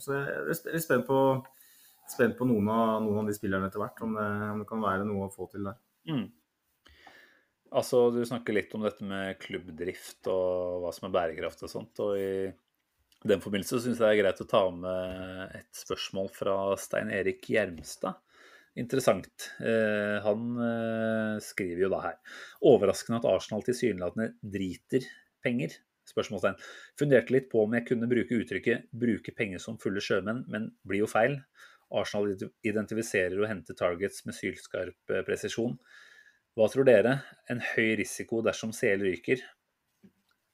Så jeg er spent på, spent på noen, av, noen av de spillerne etter hvert, om det, om det kan være noe å få til der. Mm. Altså, du snakker litt om dette med klubbdrift og hva som er bærekraft og sånt. Og i den forbindelse syns jeg det er greit å ta med et spørsmål fra Stein Erik Gjermstad. Interessant. Eh, han eh, skriver jo da her Overraskende at Arsenal tilsynelatende driter penger? Spørsmålstegn. Funderte litt på om jeg kunne bruke uttrykket 'bruke penger som fulle sjømenn', men blir jo feil. Arsenal identifiserer og henter targets med sylskarp eh, presisjon. Hva tror dere? En høy risiko dersom CL ryker?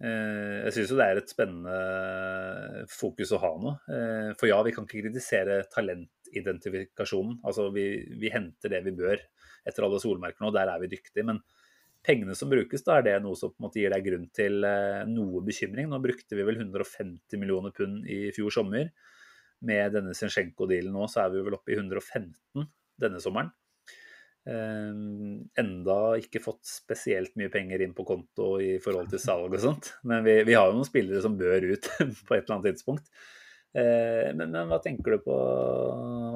Eh, Jeg syns jo det er et spennende fokus å ha nå. Eh, For ja, vi kan ikke kritisere talentidentifikasjonen. Altså vi, vi henter det vi bør etter alle solmerker nå, der er vi dyktige. Men pengene som brukes, da er det noe som på en måte gir deg grunn til eh, noe bekymring. Nå brukte vi vel 150 millioner pund i fjor sommer. Med denne Zinchenko-dealen nå, så er vi vel oppe i 115 denne sommeren. Eh, enda ikke fått spesielt mye penger inn på konto i forhold til (laughs) salg og sånt. Men vi, vi har jo noen spillere som bør ut (laughs) på et eller annet tidspunkt. Eh, men, men hva tenker du på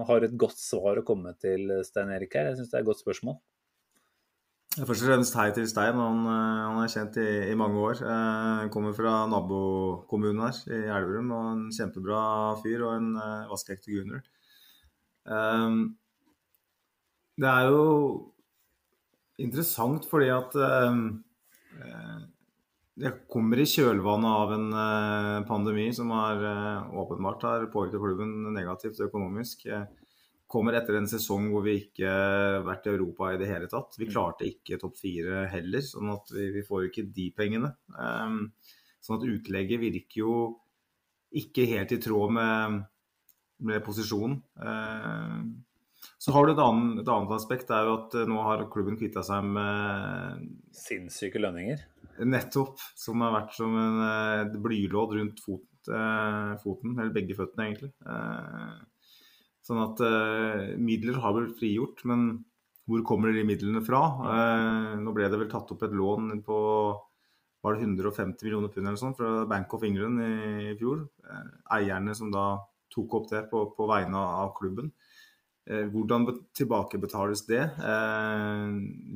Har du et godt svar å komme til, Stein Erik her? Jeg syns det er et godt spørsmål. Først og fremst hei til Stein. Han, eh, han er kjent i, i mange år. Eh, kommer fra nabokommunen her i Elverum. og En kjempebra fyr og en eh, vaskeekte gunner. Eh, det er jo interessant fordi at eh, eh, det kommer i kjølvannet av en eh, pandemi som har eh, åpenbart har påvirket klubben negativt økonomisk. Kommer etter en sesong hvor vi ikke har vært i Europa i det hele tatt. Vi klarte ikke topp fire heller, sånn at vi, vi får jo ikke de pengene. Um, sånn at utlegget virker jo ikke helt i tråd med, med posisjonen. Så har du et annet, et annet aspekt, det er jo at eh, nå har klubben kvitta seg med Sinnssyke lønninger. Nettopp. Som har vært som en, blylåd et blylodd rundt fot, eh, foten, eller begge føttene egentlig. Eh, sånn at eh, midler har blitt frigjort, men hvor kommer de midlene fra? Eh, nå ble det vel tatt opp et lån på var det 150 millioner pund eller sånn fra Bank of England i, i fjor. Eh, eierne som da tok opp det på, på vegne av klubben. Eh, hvordan tilbakebetales det? Eh,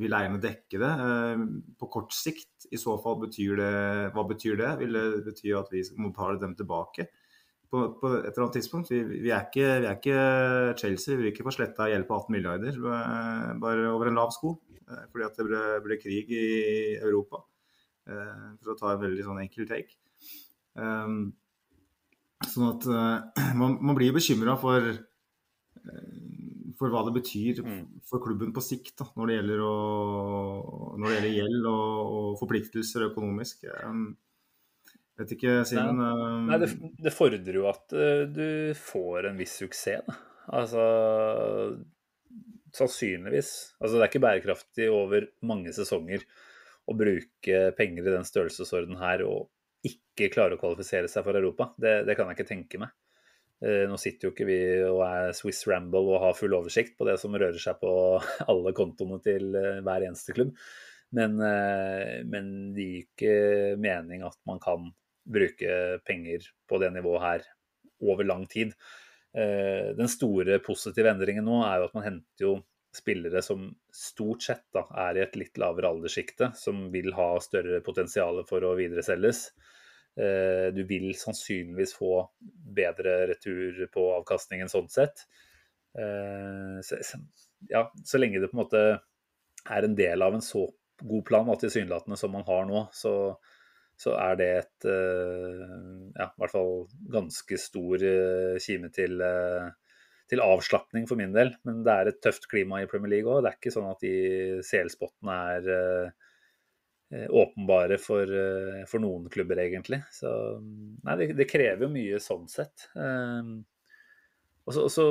vil eierne dekke det? Eh, på kort sikt, i så fall, betyr det, hva betyr det? Vil det bety at vi må betale dem tilbake på, på et eller annet tidspunkt? Vi, vi, er ikke, vi er ikke Chelsea, vi vil ikke få sletta gjeld på 18 milliarder bare over en lav sko. fordi at det ble, ble krig i Europa. For å ta en veldig sånn enkel take. Sånn at man, man blir bekymra for for hva det betyr for klubben på sikt da, når, det gjelder å, når det gjelder gjeld og, og forpliktelser økonomisk. Jeg vet ikke, Simen. Nei, det, det, fordrer jo at uh, du får en viss suksess. Da. Altså Sannsynligvis. Altså, det er ikke bærekraftig over mange sesonger å bruke penger i den størrelsesorden her og ikke klare å kvalifisere seg for Europa. Det, det kan jeg ikke tenke meg. Eh, nå sitter jo ikke vi og er Swiss Ramble og har full oversikt på det som rører seg på (laughs) alle kontoene til eh, hver eneste klubb. Men, eh, men det gir ikke mening at man kan bruke penger på det nivået her over lang tid. Den store positive endringen nå er jo at man henter jo spillere som stort sett da, er i et litt lavere alderssjikte, som vil ha større potensial for å videreselges. Eh, du vil sannsynligvis få bedre retur på avkastningen sånn sett. Eh, så, ja, så lenge det på en måte er en del av en så god plan tilsynelatende som man har nå, så, så er det et eh, ja, i hvert fall ganske stor kime til, til avslapning for min del. Men det er et tøft klima i Premier League òg. Det er ikke sånn at de CL-spottene er åpenbare for, eh, for, noen klubber, egentlig. Så nei, det, det krever jo mye sånn sett. Um, og så, og så,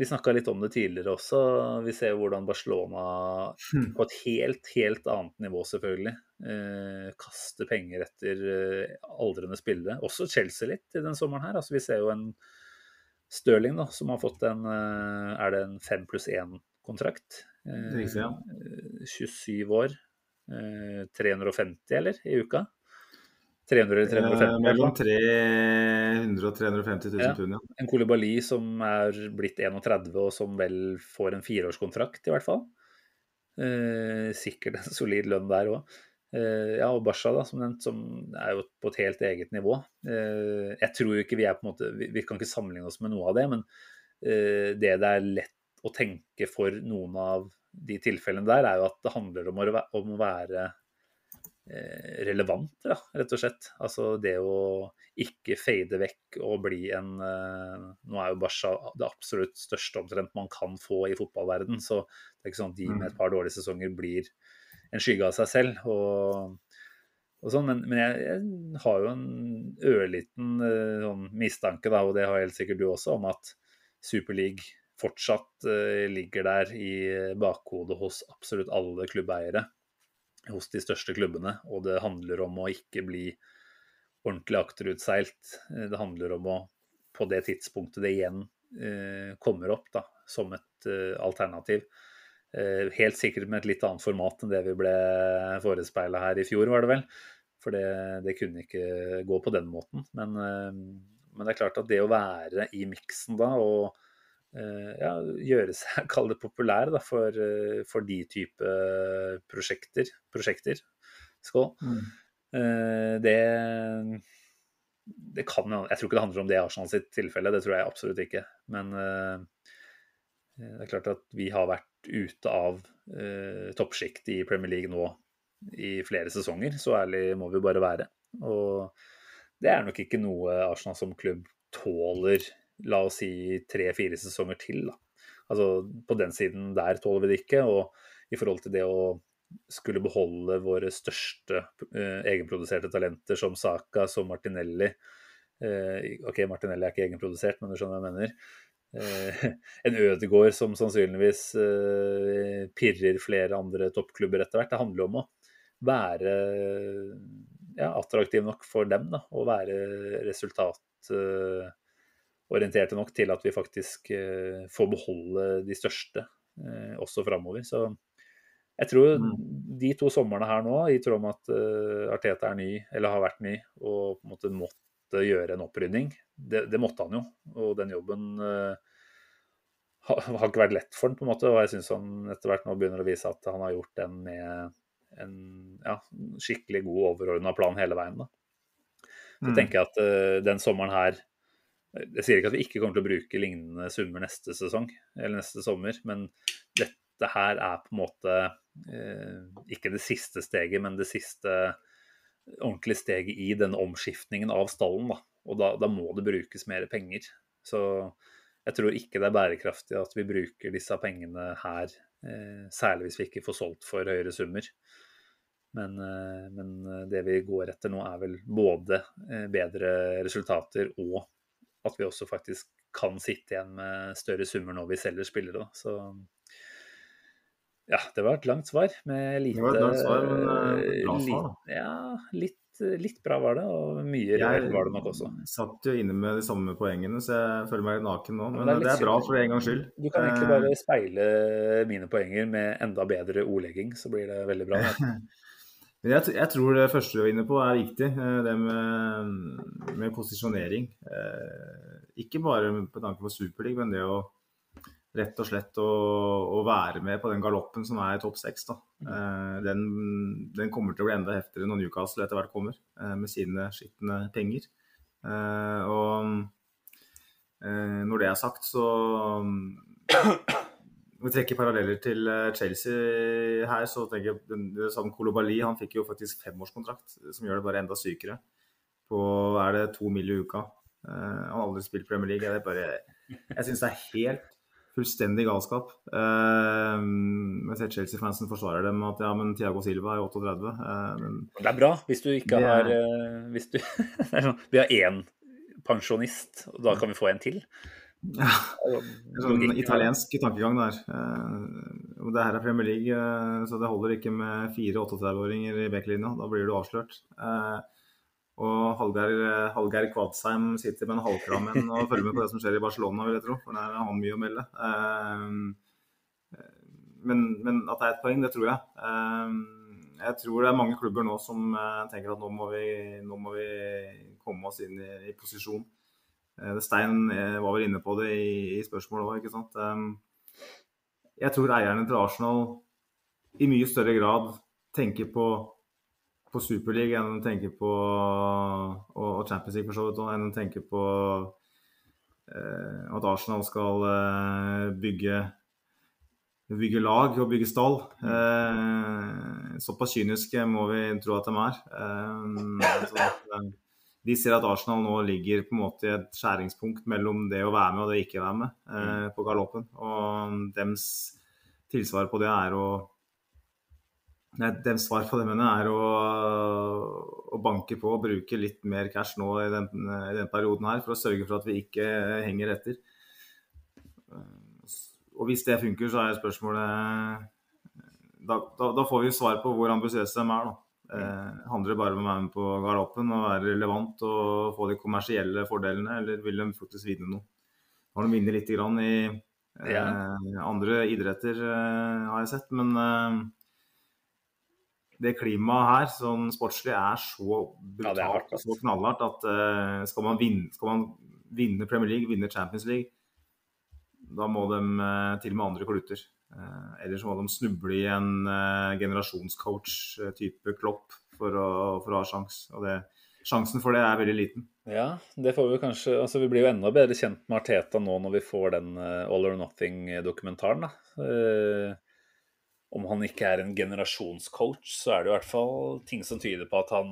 Vi snakka litt om det tidligere også. Vi ser hvordan Barcelona hmm. på et helt, helt annet nivå, selvfølgelig, eh, kaster penger etter eh, aldrende spillere. Også Chelsea litt i den sommeren her. Altså, vi ser jo en Stirling da, som har fått en Er det en fem pluss én-kontrakt? Eh, 27 år. 350, eh, eller? I uka? 300 eller 350? Eh, mellom 300 og 350 000 ja. pund, ja. En Kolibali som er blitt 31, og som vel får en fireårskontrakt, i hvert fall. Eh, sikkert en (laughs) solid lønn der òg. Eh, ja, og Basha, da, som nevnt, som er jo på et helt eget nivå. Eh, jeg tror jo ikke vi er på en måte vi, vi, kan ikke sammenligne oss med noe av det, men eh, det det er lett å tenke for noen av de tilfellene der, er jo at det handler om å, om å være eh, relevant, da, rett og slett. Altså det å ikke fade vekk og bli en eh, Nå er jo Barca det absolutt største omtrent man kan få i fotballverden, så det er ikke sånn at de med et mm. par dårlige sesonger blir en skygge av seg selv. og og sånn, men, men jeg, jeg, har jo en ørliten uh, sånn mistanke, da, og det har helt sikkert du også, om at Superleague fortsatt uh, ligger der i bakhodet hos absolutt alle klubbeiere. Hos de største klubbene. Og det handler om å ikke bli ordentlig akterutseilt. Eh, det handler om å, på det tidspunktet det igjen kommer opp da, som et alternativ Helt sikkert med et litt annet format enn det vi ble forespeila her i fjor, var det vel. For det, det, kunne ikke gå på den måten. Men, men, det er klart at det å være i miksen da og Eh, ja, gjøre seg, (laughs) kall det populær da, for, eh, for, de type prosjekter. prosjekter. Skål. Mm. Eh, det, det kan Jeg tror ikke det handler om det i Arsenal sitt tilfelle, det tror jeg absolutt ikke. Men det er klart at vi har vært ute av uh, toppsjiktet i Premier League nå i flere sesonger. Så ærlig må vi bare være. Og det er nok ikke noe Arsenal som klubb tåler la oss si tre-fire sesonger til. Da. Altså På den siden der tåler vi det ikke. Og i forhold til det å skulle beholde våre største eh, egenproduserte talenter som Saka, som Martinelli eh, OK, Martinelli er ikke egenprodusert, men du skjønner hva jeg mener. Eh, (laughs) en Ødegård som sannsynligvis eh, pirrer flere andre toppklubber etter hvert. Det handler om å være ja, attraktiv nok for dem, da, og være resultat eh, orienterte nok til at vi faktisk eh, får beholde de største eh, også framover. Så jeg tror mm. de to somrene her nå, i tråd med at uh, Arteta er ny, eller har vært ny, og på en måte måtte gjøre en opprydning, det, det måtte han jo. Og den jobben har, har, ikke vært lett for han på en måte. Og jeg syns han etter hvert nå begynner å vise at han har gjort den med en ja, skikkelig god overordna plan hele veien. da. Så mm. tenker jeg at uh, den sommeren her jeg sier ikke at vi ikke kommer til å bruke lignende summer neste sesong eller neste sommer, men dette her er på en måte eh, ikke det siste steget, men det siste ordentlige steget i denne omskiftningen av stallen. Da. Og da, da, må det brukes mer penger. Så jeg tror ikke det er bærekraftig at vi bruker disse pengene her, eh, særlig hvis vi ikke får solgt for høyere summer. Men, eh, men det vi går etter nå, er vel både bedre resultater og at vi også faktisk kan sitte igjen med større summer når vi selger spillere. Så ja, det var et langt svar med lite Det var et langt svar, men bra svar, da. Ja, litt litt bra var det, og mye reelt var det nok også. Jeg satt jo inne med de samme poengene, så jeg føler meg naken nå. Men, Men det er det er, bra for en gangs skyld. Du kan egentlig bare speile mine poenger med enda bedre ordlegging, så blir det veldig bra. (laughs) Men Jeg, jeg tror det første du er inne på er viktig, eh, det med, med posisjonering. Eh, Ikke bare på tanke på Superliga, men det å rett og slett å, å være med på den galoppen som er topp seks. Eh, Den, den kommer til å bli enda heftigere når Newcastle etter hvert kommer, med sine skitne penger. Og når det er sagt, så vi trekker paralleller til eh, Chelsea her, så tenker jeg den- sånn Kolobali han fikk jo faktisk femårskontrakt, som gjør det bare enda sykere. På er det to mil i uka. Eh, han har aldri spilt Premier League. Jeg, bare, jeg syns det er helt fullstendig galskap. Uh, jeg ser Chelsea-fansen forsvarer dem med at ja, men Thiago Silva er 38. eh, men Det er bra hvis du ikke er- har eh, hvis du, Vi har én pensjonist, og da kan vi få en til. Ja, sånn italiensk tankegang der. Og det her er Premier League, eh, så det holder ikke med fire 38-åringer i backlinja. Da blir du avslørt. Eh, og Hallgeir, Hallgeir Kvadsheim sitter med en halvkram og følger med på det som skjer i Barcelona, vil jeg tro. For der har han mye å melde. Men, men at det er et poeng, det tror jeg. Jeg tror det er mange klubber nå som tenker at nå må vi, nå må vi komme oss inn i, i posisjon. Eh, Stein eh, var vel inne på det i, i spørsmålet òg. Eh, Jeg tror eierne til Arsenal i mye større grad tenker på, på Superliga enn de tenker på og, og Champions League for så vidt, enn de tenker på eh, at Arsenal skal eh, bygge bygge lag og bygge stall. Eh, såpass kyniske må vi tro at de er. Eh, sånn at, de ser at Arsenal nå ligger på en måte i et skjæringspunkt mellom det å være med og det å ikke være med eh, på galoppen. Og dems tilsvar på det er å Nei, dems svar på det mener jeg er å, å banke på og bruke litt mer cash nå i den, i den perioden her, for å sørge for at vi ikke henger etter. Og hvis det funker, så er spørsmålet Da, da, da får vi svar på hvor ambisiøse de er. da. Eh, handler det bare om å være med på galoppen og være relevant og få de kommersielle fordelene, eller vil de faktisk vinne noe? Har de vunnet litt grann i eh, Ja. andre idretter, eh, har jeg sett, men eh, det klimaet her, sånn sportslig, er så Ja, er brutalt så knallhardt at eh, skal, man vinne, skal man vinne Premier League, vinne Champions League, da må de eh, til og med andre kluter. Eh, Eller så må de snuble i en eh, generasjonscoach-type klopp for å, for å ha sjans. Og det, sjansen for det er veldig liten. Ja, det får vi kanskje Altså, vi blir jo enda bedre kjent med Arteta nå når vi får den eh, All or Nothing-dokumentaren, da. Eh, om han ikke er en generasjonscoach, så er det i hvert fall ting som tyder på at han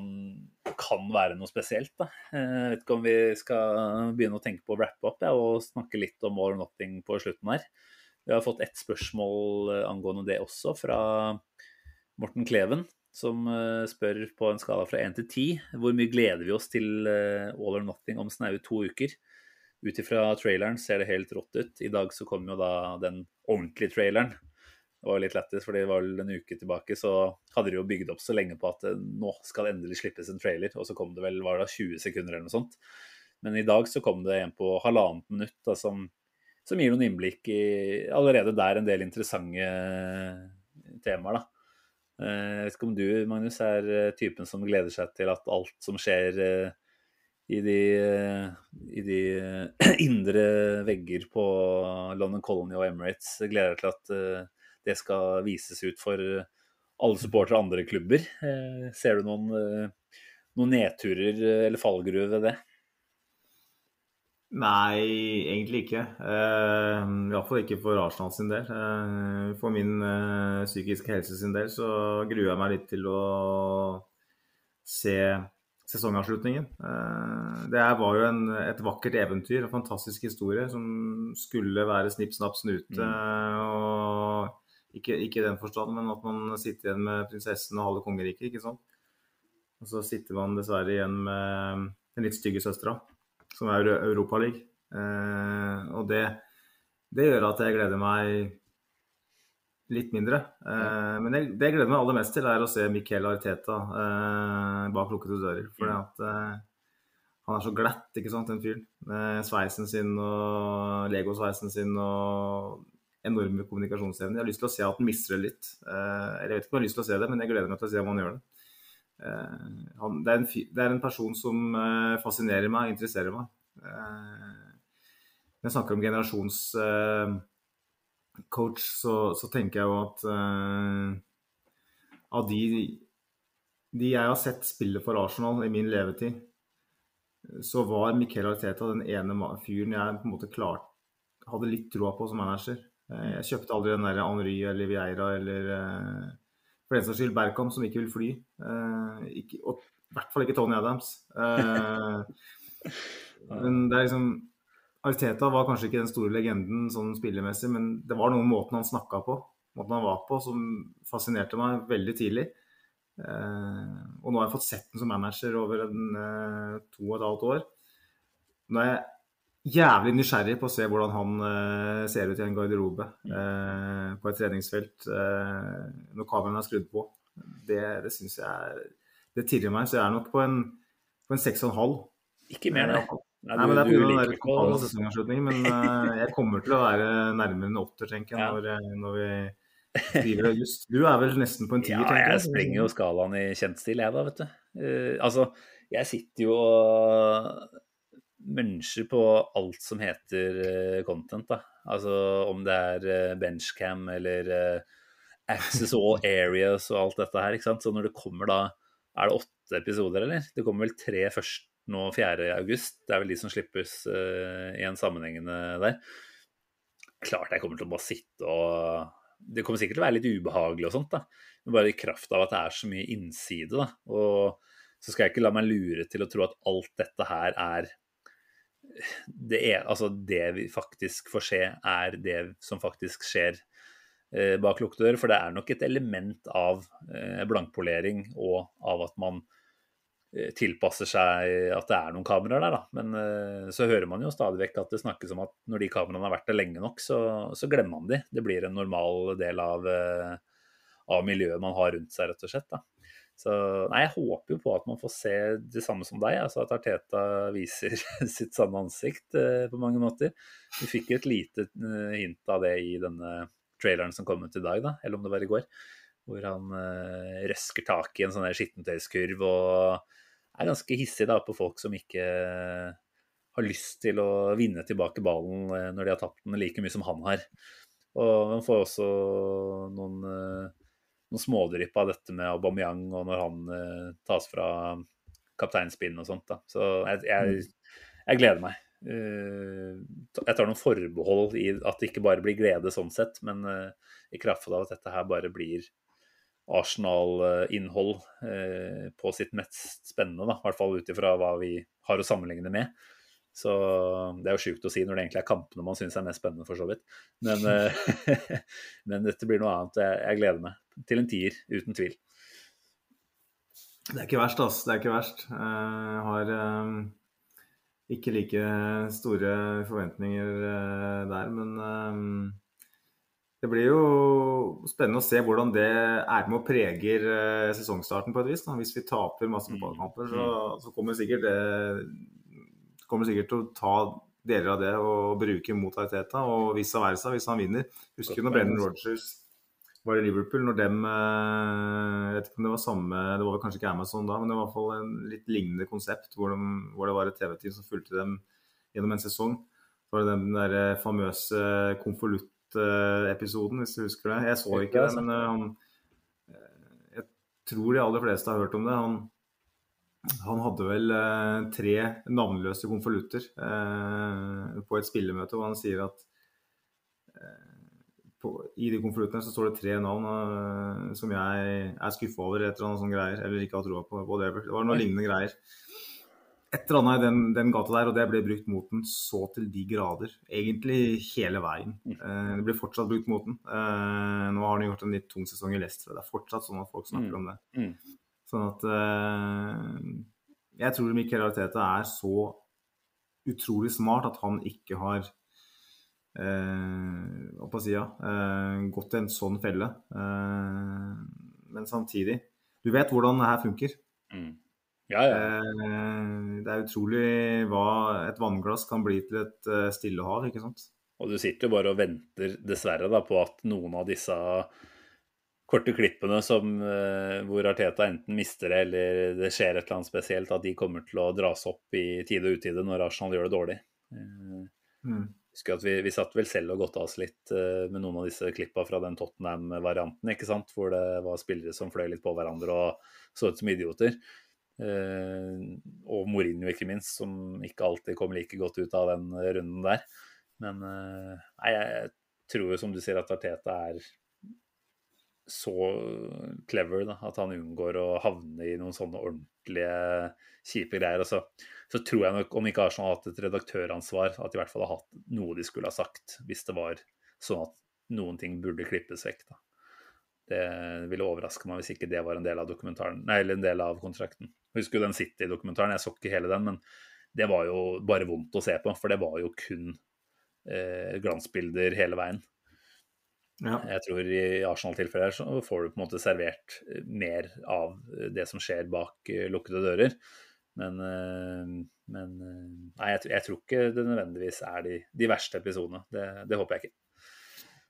kan være noe spesielt. Da. Eh, Jeg vet ikke om vi skal begynne å tenke på å wrappe opp ja, og snakke litt om All or Nothing på slutten her. Vi har fått ett spørsmål eh, angående det også, fra Morten Kleven, som eh, spør på en skala fra 1 til 10 hvor mye gleder vi oss til eh, All or Nothing om snaue to uker. Ut ifra traileren ser det helt rått ut. I dag så kom jo da den ordentlige traileren. Det var litt lættis, for det var vel en uke tilbake så hadde de jo bygd opp så lenge på at nå skal det endelig slippes en trailer, og så kom det vel var det 20 sekunder eller noe sånt. Men i dag så kom det en på halvannet minutt da, som, som gir noen innblikk i allerede der en del interessante temaer. da. Eh, Jeg vet ikke om du, Magnus, er eh, typen som gleder seg til at alt som skjer eh, i de, eh, i de eh, (clears throat) indre vegger på London Colony og Emirates, gleder deg til at eh, det skal vises ut for alle supportere av andre klubber. Eh, Ser du noen, eh, noen nedturer eh, eller fallgruver ved det? Nei, egentlig ikke. Uh, Iallfall ikke for Arsenal sin del. Uh, for min uh, psykiske helse sin del så gruer jeg meg litt til å se, sesongavslutningen. Uh, det var jo en, et vakkert eventyr, en fantastisk historie som skulle være snipp, snapp, snute. Mm. og ikke, ikke, i den forstand, men at man sitter igjen med prinsessen og halve kongeriket. ikke sant? Og så sitter man dessverre igjen med den litt stygge søstera, som er Europaligaen. Eh, og det, det gjør at jeg gleder meg litt mindre. Eh, men det, det, jeg gleder meg aller mest til, er å se Miquel Arteta eh, bak lukkede dører. For eh, han er så glatt, ikke sant, den fyren. Med sveisen sin og legosveisen sin og enorme kommunikasjonsevne. Jeg har lyst til å se at han mister det litt. Eh, jeg vet ikke om jeg har lyst til å se det, men jeg gleder meg til å se om han gjør det. Eh, han, det, er en, det, er en, person som eh, fascinerer meg interesserer meg. når jeg snakker om generasjons coach, så, så, tenker jeg jo at av de, de jeg har sett spille for Arsenal i min levetid, så var Miquel Arteta den ene fyren jeg på en måte klart, hadde litt troa på som manager. Jeg kjøpte aldri den der Henry eller Vieira eller for den saks skyld Berkom, som ikke vil fly. Ikke, og i hvert fall ikke Tony Adams. men det er liksom Arteta var kanskje ikke den store legenden sånn spillermessig, men det var noe med måten han snakka på, måten han var på, som fascinerte meg veldig tidlig. Eh, og nå har jeg fått sett den som manager over en, eh, to og et halvt år. Nå er jeg jævlig nysgjerrig på å se hvordan han uh, ser ut i en garderobe uh, på et treningsfelt uh, når kameraene er skrudd på. Det, det syns jeg Det tirrer meg, så jeg er nok på en, på en seks og en halv. Ikke mer, nei. Nei, Nei, men Det er pga. den totale sesongavslutningen. Men jeg kommer til å være nærmere en åtter, tenker jeg, ja. når, når, vi just. Du er vel nesten på en tier, ja, jeg. Ja, jeg sprenger jo skalaen i kjent stil, jeg da, vet du. Uh, altså, jeg sitter jo og muncher på alt som heter uh, content, da. Altså om det er benchcam eller access all (laughs) areas og alt dette her, ikke sant. Så når det kommer da Er det åtte episoder, eller? Det kommer vel tre først nå 4.8. Det er vel de som slippes uh, i en sammenhengende der. Klart jeg kommer til å bare sitte og Det kommer sikkert til å være litt ubehagelig og sånt, da. Men bare i kraft av at det er så mye innside, da. Og så skal jeg ikke la meg lure til å tro at alt dette her er det, er, altså det vi faktisk får se, er det som faktisk skjer eh, bak lukkede dør. For det er nok et element av eh, blankpolering og av at man Eh, tilpasser seg at det er noen kameraer der, da. Men uh, så hører man jo stadig vekk at det snakkes om at når de kameraene har vært der lenge nok, så, så glemmer man de. Det blir en normal del av, uh, av, miljøet man har rundt seg, rett og slett. da. Så nei, jeg håper jo på at man får se det samme som deg, altså at Arteta viser (laughs) sitt sanne ansikt eh, på mange måter. Vi fikk jo et lite hint av det i denne traileren som kom ut i dag, da, eller om det var i går. Hvor han røsker tak i en sånn skittentøyskurv og er ganske hissig da, på folk som ikke har lyst til å vinne tilbake ballen eh, når de har tapt den like mye som han har. Og man får også noen, eh, noen smådrypp av dette med Aubameyang og når han eh, tas fra kapteinspinn og sånt. Da. Så jeg, jeg, jeg, gleder meg. Jeg tar noen forbehold i at det ikke bare blir glede sånn sett, men i kraft av at dette her bare blir Arsenal-innhold uh, på sitt mest spennende, da. i hvert fall ut ifra hva vi har å sammenligne med. Så Det er jo sjukt å si når det egentlig er kampene man syns er mest spennende, for så vidt. Men, (laughs) men dette blir noe annet. Jeg, jeg, gleder meg til en tier, uten tvil. Det er ikke verst, altså. Det er ikke verst. Jeg har um, ikke like store forventninger uh, der, men det blir jo spennende å se hvordan det er med og preger eh, sesongstarten på et vis. Da. Hvis vi taper masse mm. fotballkamper, så, mm. så kommer sikkert det kommer sikkert til å ta deler av det og bruke mot Arteta, og vice versa hvis han vinner. Husker du når Brennan Rogers var i Liverpool, når dem eh, Jeg vet ikke om det var samme Det var vel kanskje ikke Amazon da, men det var i hvert fall en litt lignende konsept hvor, de, hvor det var et TV-team som fulgte dem gjennom en sesong. Så var det den der eh, famøse konvolutt episoden, hvis du husker det. Jeg så ikke det, men eh, han Jeg tror de aller fleste har hørt om det. Han, han hadde vel eh, tre navnløse konvolutter på et spillemøte hvor han sier at på, I de konvoluttene så står det tre navn uh, som jeg er skuffa over, et eller annet sånne greier. Eller ikke har troa på. Whatever. Det var noen lignende greier. Et eller annet i den, den, gata der, og det ble brukt mot den så til de grader. Egentlig hele veien. Uh, det blir fortsatt brukt mot den. Uh, nå har han gjort en litt tung sesong i Leicester, det er fortsatt sånn at folk snakker mm. om det. Mm. Sånn at Jeg tror Mikkel Arteta er så utrolig smart at han ikke har eh, si, ja, eh, gått i en sånn felle. Eh, men samtidig Du vet hvordan det her funker. Mm. Ja, ja. Eh, det er utrolig hva et vannglass kan bli til et stillehav, stille hav, ikke sant. Og du sitter jo bare og venter, dessverre, da, på at noen av disse korte klippene som, uh, hvor Arteta enten mister det eller det skjer et eller annet spesielt, at de kommer til å dras opp i tide og utide når Arsenal gjør det dårlig. Uh, mm husker at vi, vi satt vel selv og godta oss litt uh, med noen av disse klippa fra den Tottenham-varianten, ikke sant? hvor det var spillere som fløy litt på hverandre og så ut som idioter. Uh, og Mourinho, ikke minst, som ikke alltid kom like godt ut av den runden der. Men uh, nei, jeg tror jo, som du sier, at Arteta er så clever da, at han unngår å havne i noen sånne ordentlige kjipe greier. Og så, tror jeg nok, om ikke Arsenal har hatt et redaktøransvar, at de i hvert fall har hatt noe de skulle ha sagt, hvis det var sånn at noen ting burde klippes vekk. da. Det ville overraske meg hvis ikke det var en del av dokumentaren, nei, eller en del av kontrakten. Jeg husker jo den City-dokumentaren, jeg så ikke hele den, men det var jo bare vondt å se på. For det var jo kun eh, glansbilder hele veien. Ja. Jeg tror i Arsenal-tilfeller så får du på en måte servert mer av det som skjer bak eh, lukkede dører. Men, eh, men eh, nei, jeg, jeg, tror ikke det nødvendigvis er de, de verste episodene. Det, det, håper jeg ikke.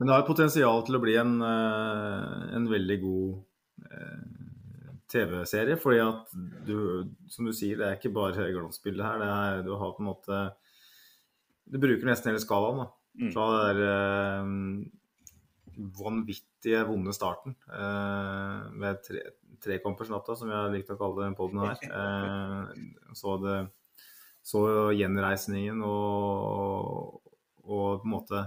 Men det har potensial til å bli en, en veldig god TV-serie. fordi at du, som du sier, det er ikke bare glansbildet her. Det er, du har på en måte Du bruker nesten hele skalaen. da. Mm. Fra den der vanvittige vonde starten eh, med tre, trekampersnatta, som jeg likte å kalle den poden her. (laughs) Eh, så, det, så gjenreisningen og, og på en måte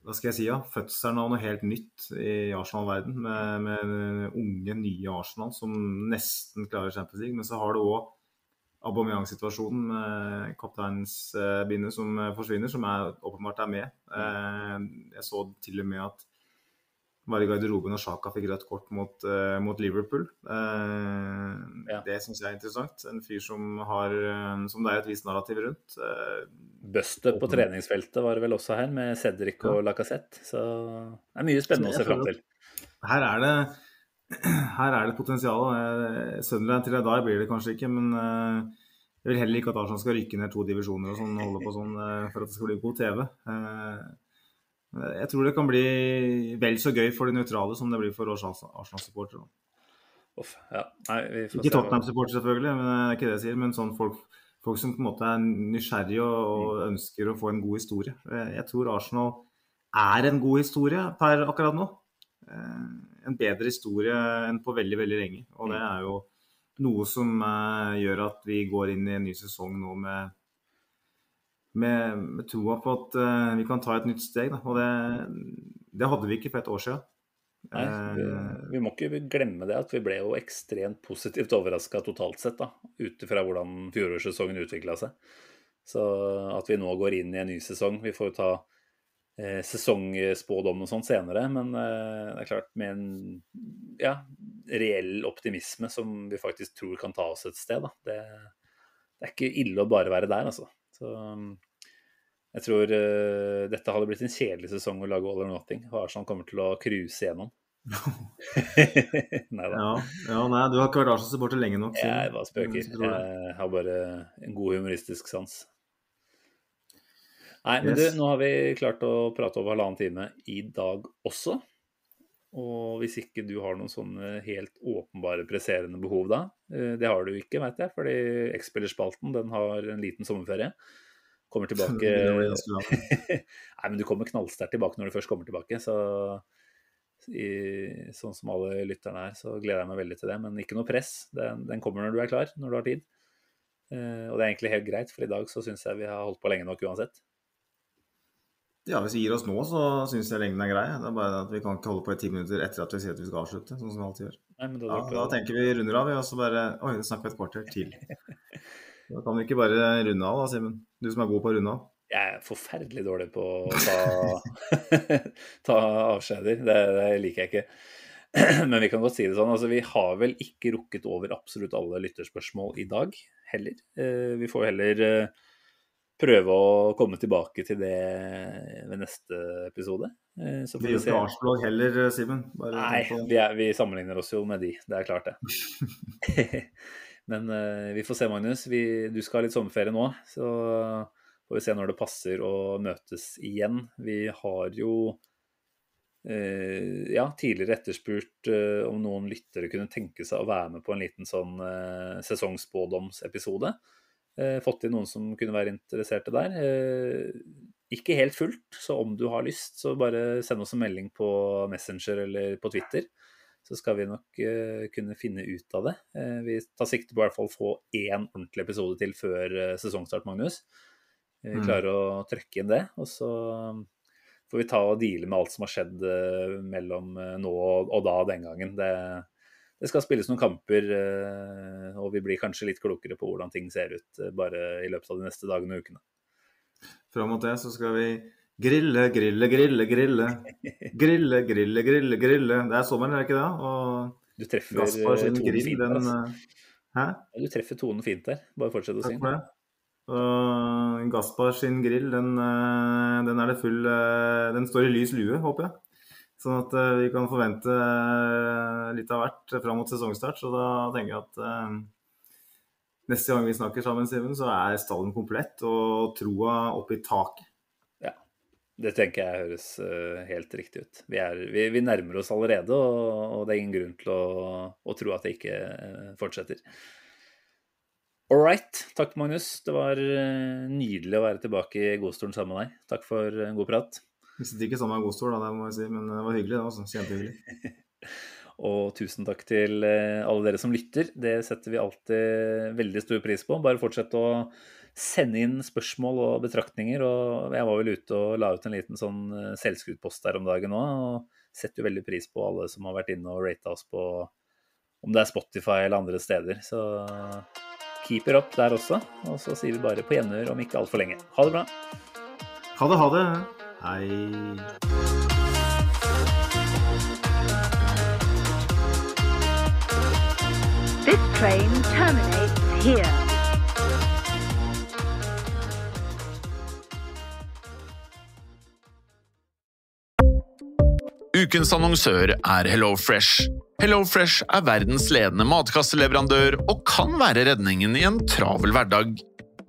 hva skal jeg si, ja, fødselen av noe helt nytt i Arsenal-verden. Med, med, unge, nye Arsenal som nesten klarer Champions League. Men så har du òg Aubameyang-situasjonen med kapteinsbindet som forsvinner, som er, åpenbart er med. Eh, jeg så til og med at var i garderoben og Sjaka fikk rødt kort mot, uh, mot Liverpool. Uh, ja. Det syns jeg er interessant. En fyr som, har, som det er et visst narrativ rundt. Bustet på treningsfeltet var det vel også her, med Cedric og. Lacassette. Så det er mye spennende å se fram til. Her er det (clears throat) her er det potensial. Sunderland til i dag blir det kanskje ikke, men jeg vil heller ikke at Arsenal skal rykke ned to divisjoner og sånn, holde på sånn for at det skal bli god TV. Jeg tror det kan bli vel så gøy for de nøytrale som det blir for Arsenal-supportere. Ja. Ikke Tottenham-supportere, selvfølgelig, men det er ikke det jeg sier. Men sånn folk, folk, som på en måte er nysgjerrige og, mm. ønsker å få en god historie. Jeg tror Arsenal er en god historie per akkurat nå. Eh, en bedre historie enn på veldig, veldig lenge. Og det mm. er jo noe som eh, gjør at vi går inn i en ny sesong nå med med, med troa på at uh, vi kan ta et nytt steg. Da. Og det, det, hadde vi ikke for et år siden. Nei, vi, eh, vi, må ikke glemme det at vi ble jo ekstremt positivt overraska totalt sett, da, ut ifra hvordan fjorårssesongen utvikla seg. Så at vi nå går inn i en ny sesong Vi får jo ta eh, sesongspådom og sånt senere, men eh, det er klart med en ja, reell optimisme som vi faktisk tror kan ta oss et sted. Da. Det, det er ikke ille å bare være der, altså. Så um, jeg tror uh, dette hadde blitt en kjedelig sesong å lage All or Nothing. Arsenal kommer til å cruise gjennom. (laughs) (laughs) nei da. Ja, ja, nei, du har ikke vært Arsenal-supporter lenge nok. Siden. Jeg bare spøker. Jeg har bare en god humoristisk sans. Nei, men yes. du, nå har vi klart å prate over halvannen time i dag også. Og hvis ikke du har noen sånne helt åpenbare presserende behov da, eh, det har du ikke, vet jeg, fordi X-spillerspalten den har en liten sommerferie. Kommer (laughs) tilbake (laughs) Nei, men du kommer knallsterkt tilbake når du først kommer tilbake. Så i, sånn som alle lytterne er, så gleder jeg meg veldig til det. Men ikke noe press. Den, den kommer når du er klar, når du har tid. Uh, og det er egentlig helt greit, for i dag så syns jeg vi har holdt på lenge nok uansett. Ja, Hvis vi gir oss nå, så syns jeg lengden er grei. Det er bare at Vi kan ikke holde på i ti minutter etter at vi sier at vi skal avslutte. sånn som vi alltid gjør. Nei, men da, Ja, da tenker vi runder av, vi, og så bare Oi, det snakker vi et kvarter til. (laughs) Da kan vi ikke bare runde av, da, Simen. Du som er god på å runde av. Jeg er forferdelig dårlig på å ta, (laughs) ta avskjeder. Det, det liker jeg ikke. (clears throat) Men vi kan godt si det sånn. Altså, vi har vel ikke rukket over absolutt alle lytterspørsmål i dag heller. Eh, Vi får heller eh, prøve å komme tilbake til det ved neste episode. Eh, Så får Vi se. Arsenal heller, Simen. Nei, vi, er, vi sammenligner oss jo med de. Det er klart, det. (laughs) Men uh, vi får se, Magnus. Vi, du skal ha litt sommerferie nå. Så får vi se når det passer å møtes igjen. Vi har jo uh, ja, tidligere etterspurt uh, om noen lyttere kunne tenke seg å være med på en liten sånn eh, sesongspådomsepisode. Eh, fått inn noen som kunne være interesserte der. Eh, ikke helt fullt, så om du har lyst, så bare send oss en melding på Messenger eller på Twitter. Så skal vi nok eh, kunne finne ut av det. Eh, vi tar sikte på i hvert fall få én ordentlig episode til før eh, sesongstart, Magnus. Vi Mm. klarer å trøkke inn det, og så får vi ta og deale med alt som har skjedd eh, mellom eh, nå og da den gangen. Det, det skal spilles noen kamper, eh, og vi blir kanskje litt klokere på hvordan ting ser ut eh, bare i løpet av de neste dagene og ukene. Fram mot det så skal vi grille, grille, grille, grille. (laughs) Grille, grille, grille, grille. Det er sommeren, er det ikke det? Og Du treffer Gaspar sin grill, fint den Altså. eh, Hæ? Du treffer tonen fint der. Bare fortsett å synge. Og Gaspar sin grill, den, den er det full Den står i lys lue, håper jeg. Sånn at eh, vi kan forvente eh, litt av hvert fram mot sesongstart. Så da tenker jeg at eh, neste gang vi snakker sammen, Simen, så er stallen komplett og troa oppe i taket. Det tenker jeg høres helt riktig ut. Vi, er, vi, vi nærmer oss allerede, og, og det er ingen grunn til å, å tro at det ikke fortsetter. All right. Takk, Magnus. Det var nydelig å være tilbake i godstolen sammen med deg. Takk for en god prat. Vi sitter ikke sammen i godstol, da, det må jeg si, men det var hyggelig. det også, Kjempehyggelig. (laughs) Og tusen takk til eh, alle dere som lytter. Det setter vi alltid veldig stor pris på. Bare fortsett å sende inn spørsmål og betraktninger. Og jeg var vel ute og la ut en liten sånn eh, der om dagen òg. Og setter jo veldig pris på alle som har vært inne og rata oss på om det er Spotify eller andre steder. Så keep it up der også. Og så sier vi bare på gjenhør om ikke altfor lenge. Ha det bra. Ha det, ha det. Hei. This train terminates here. Ukens annonsør er HelloFresh. HelloFresh er verdens ledende matkasseleverandør og kan være redningen i en travel hverdag.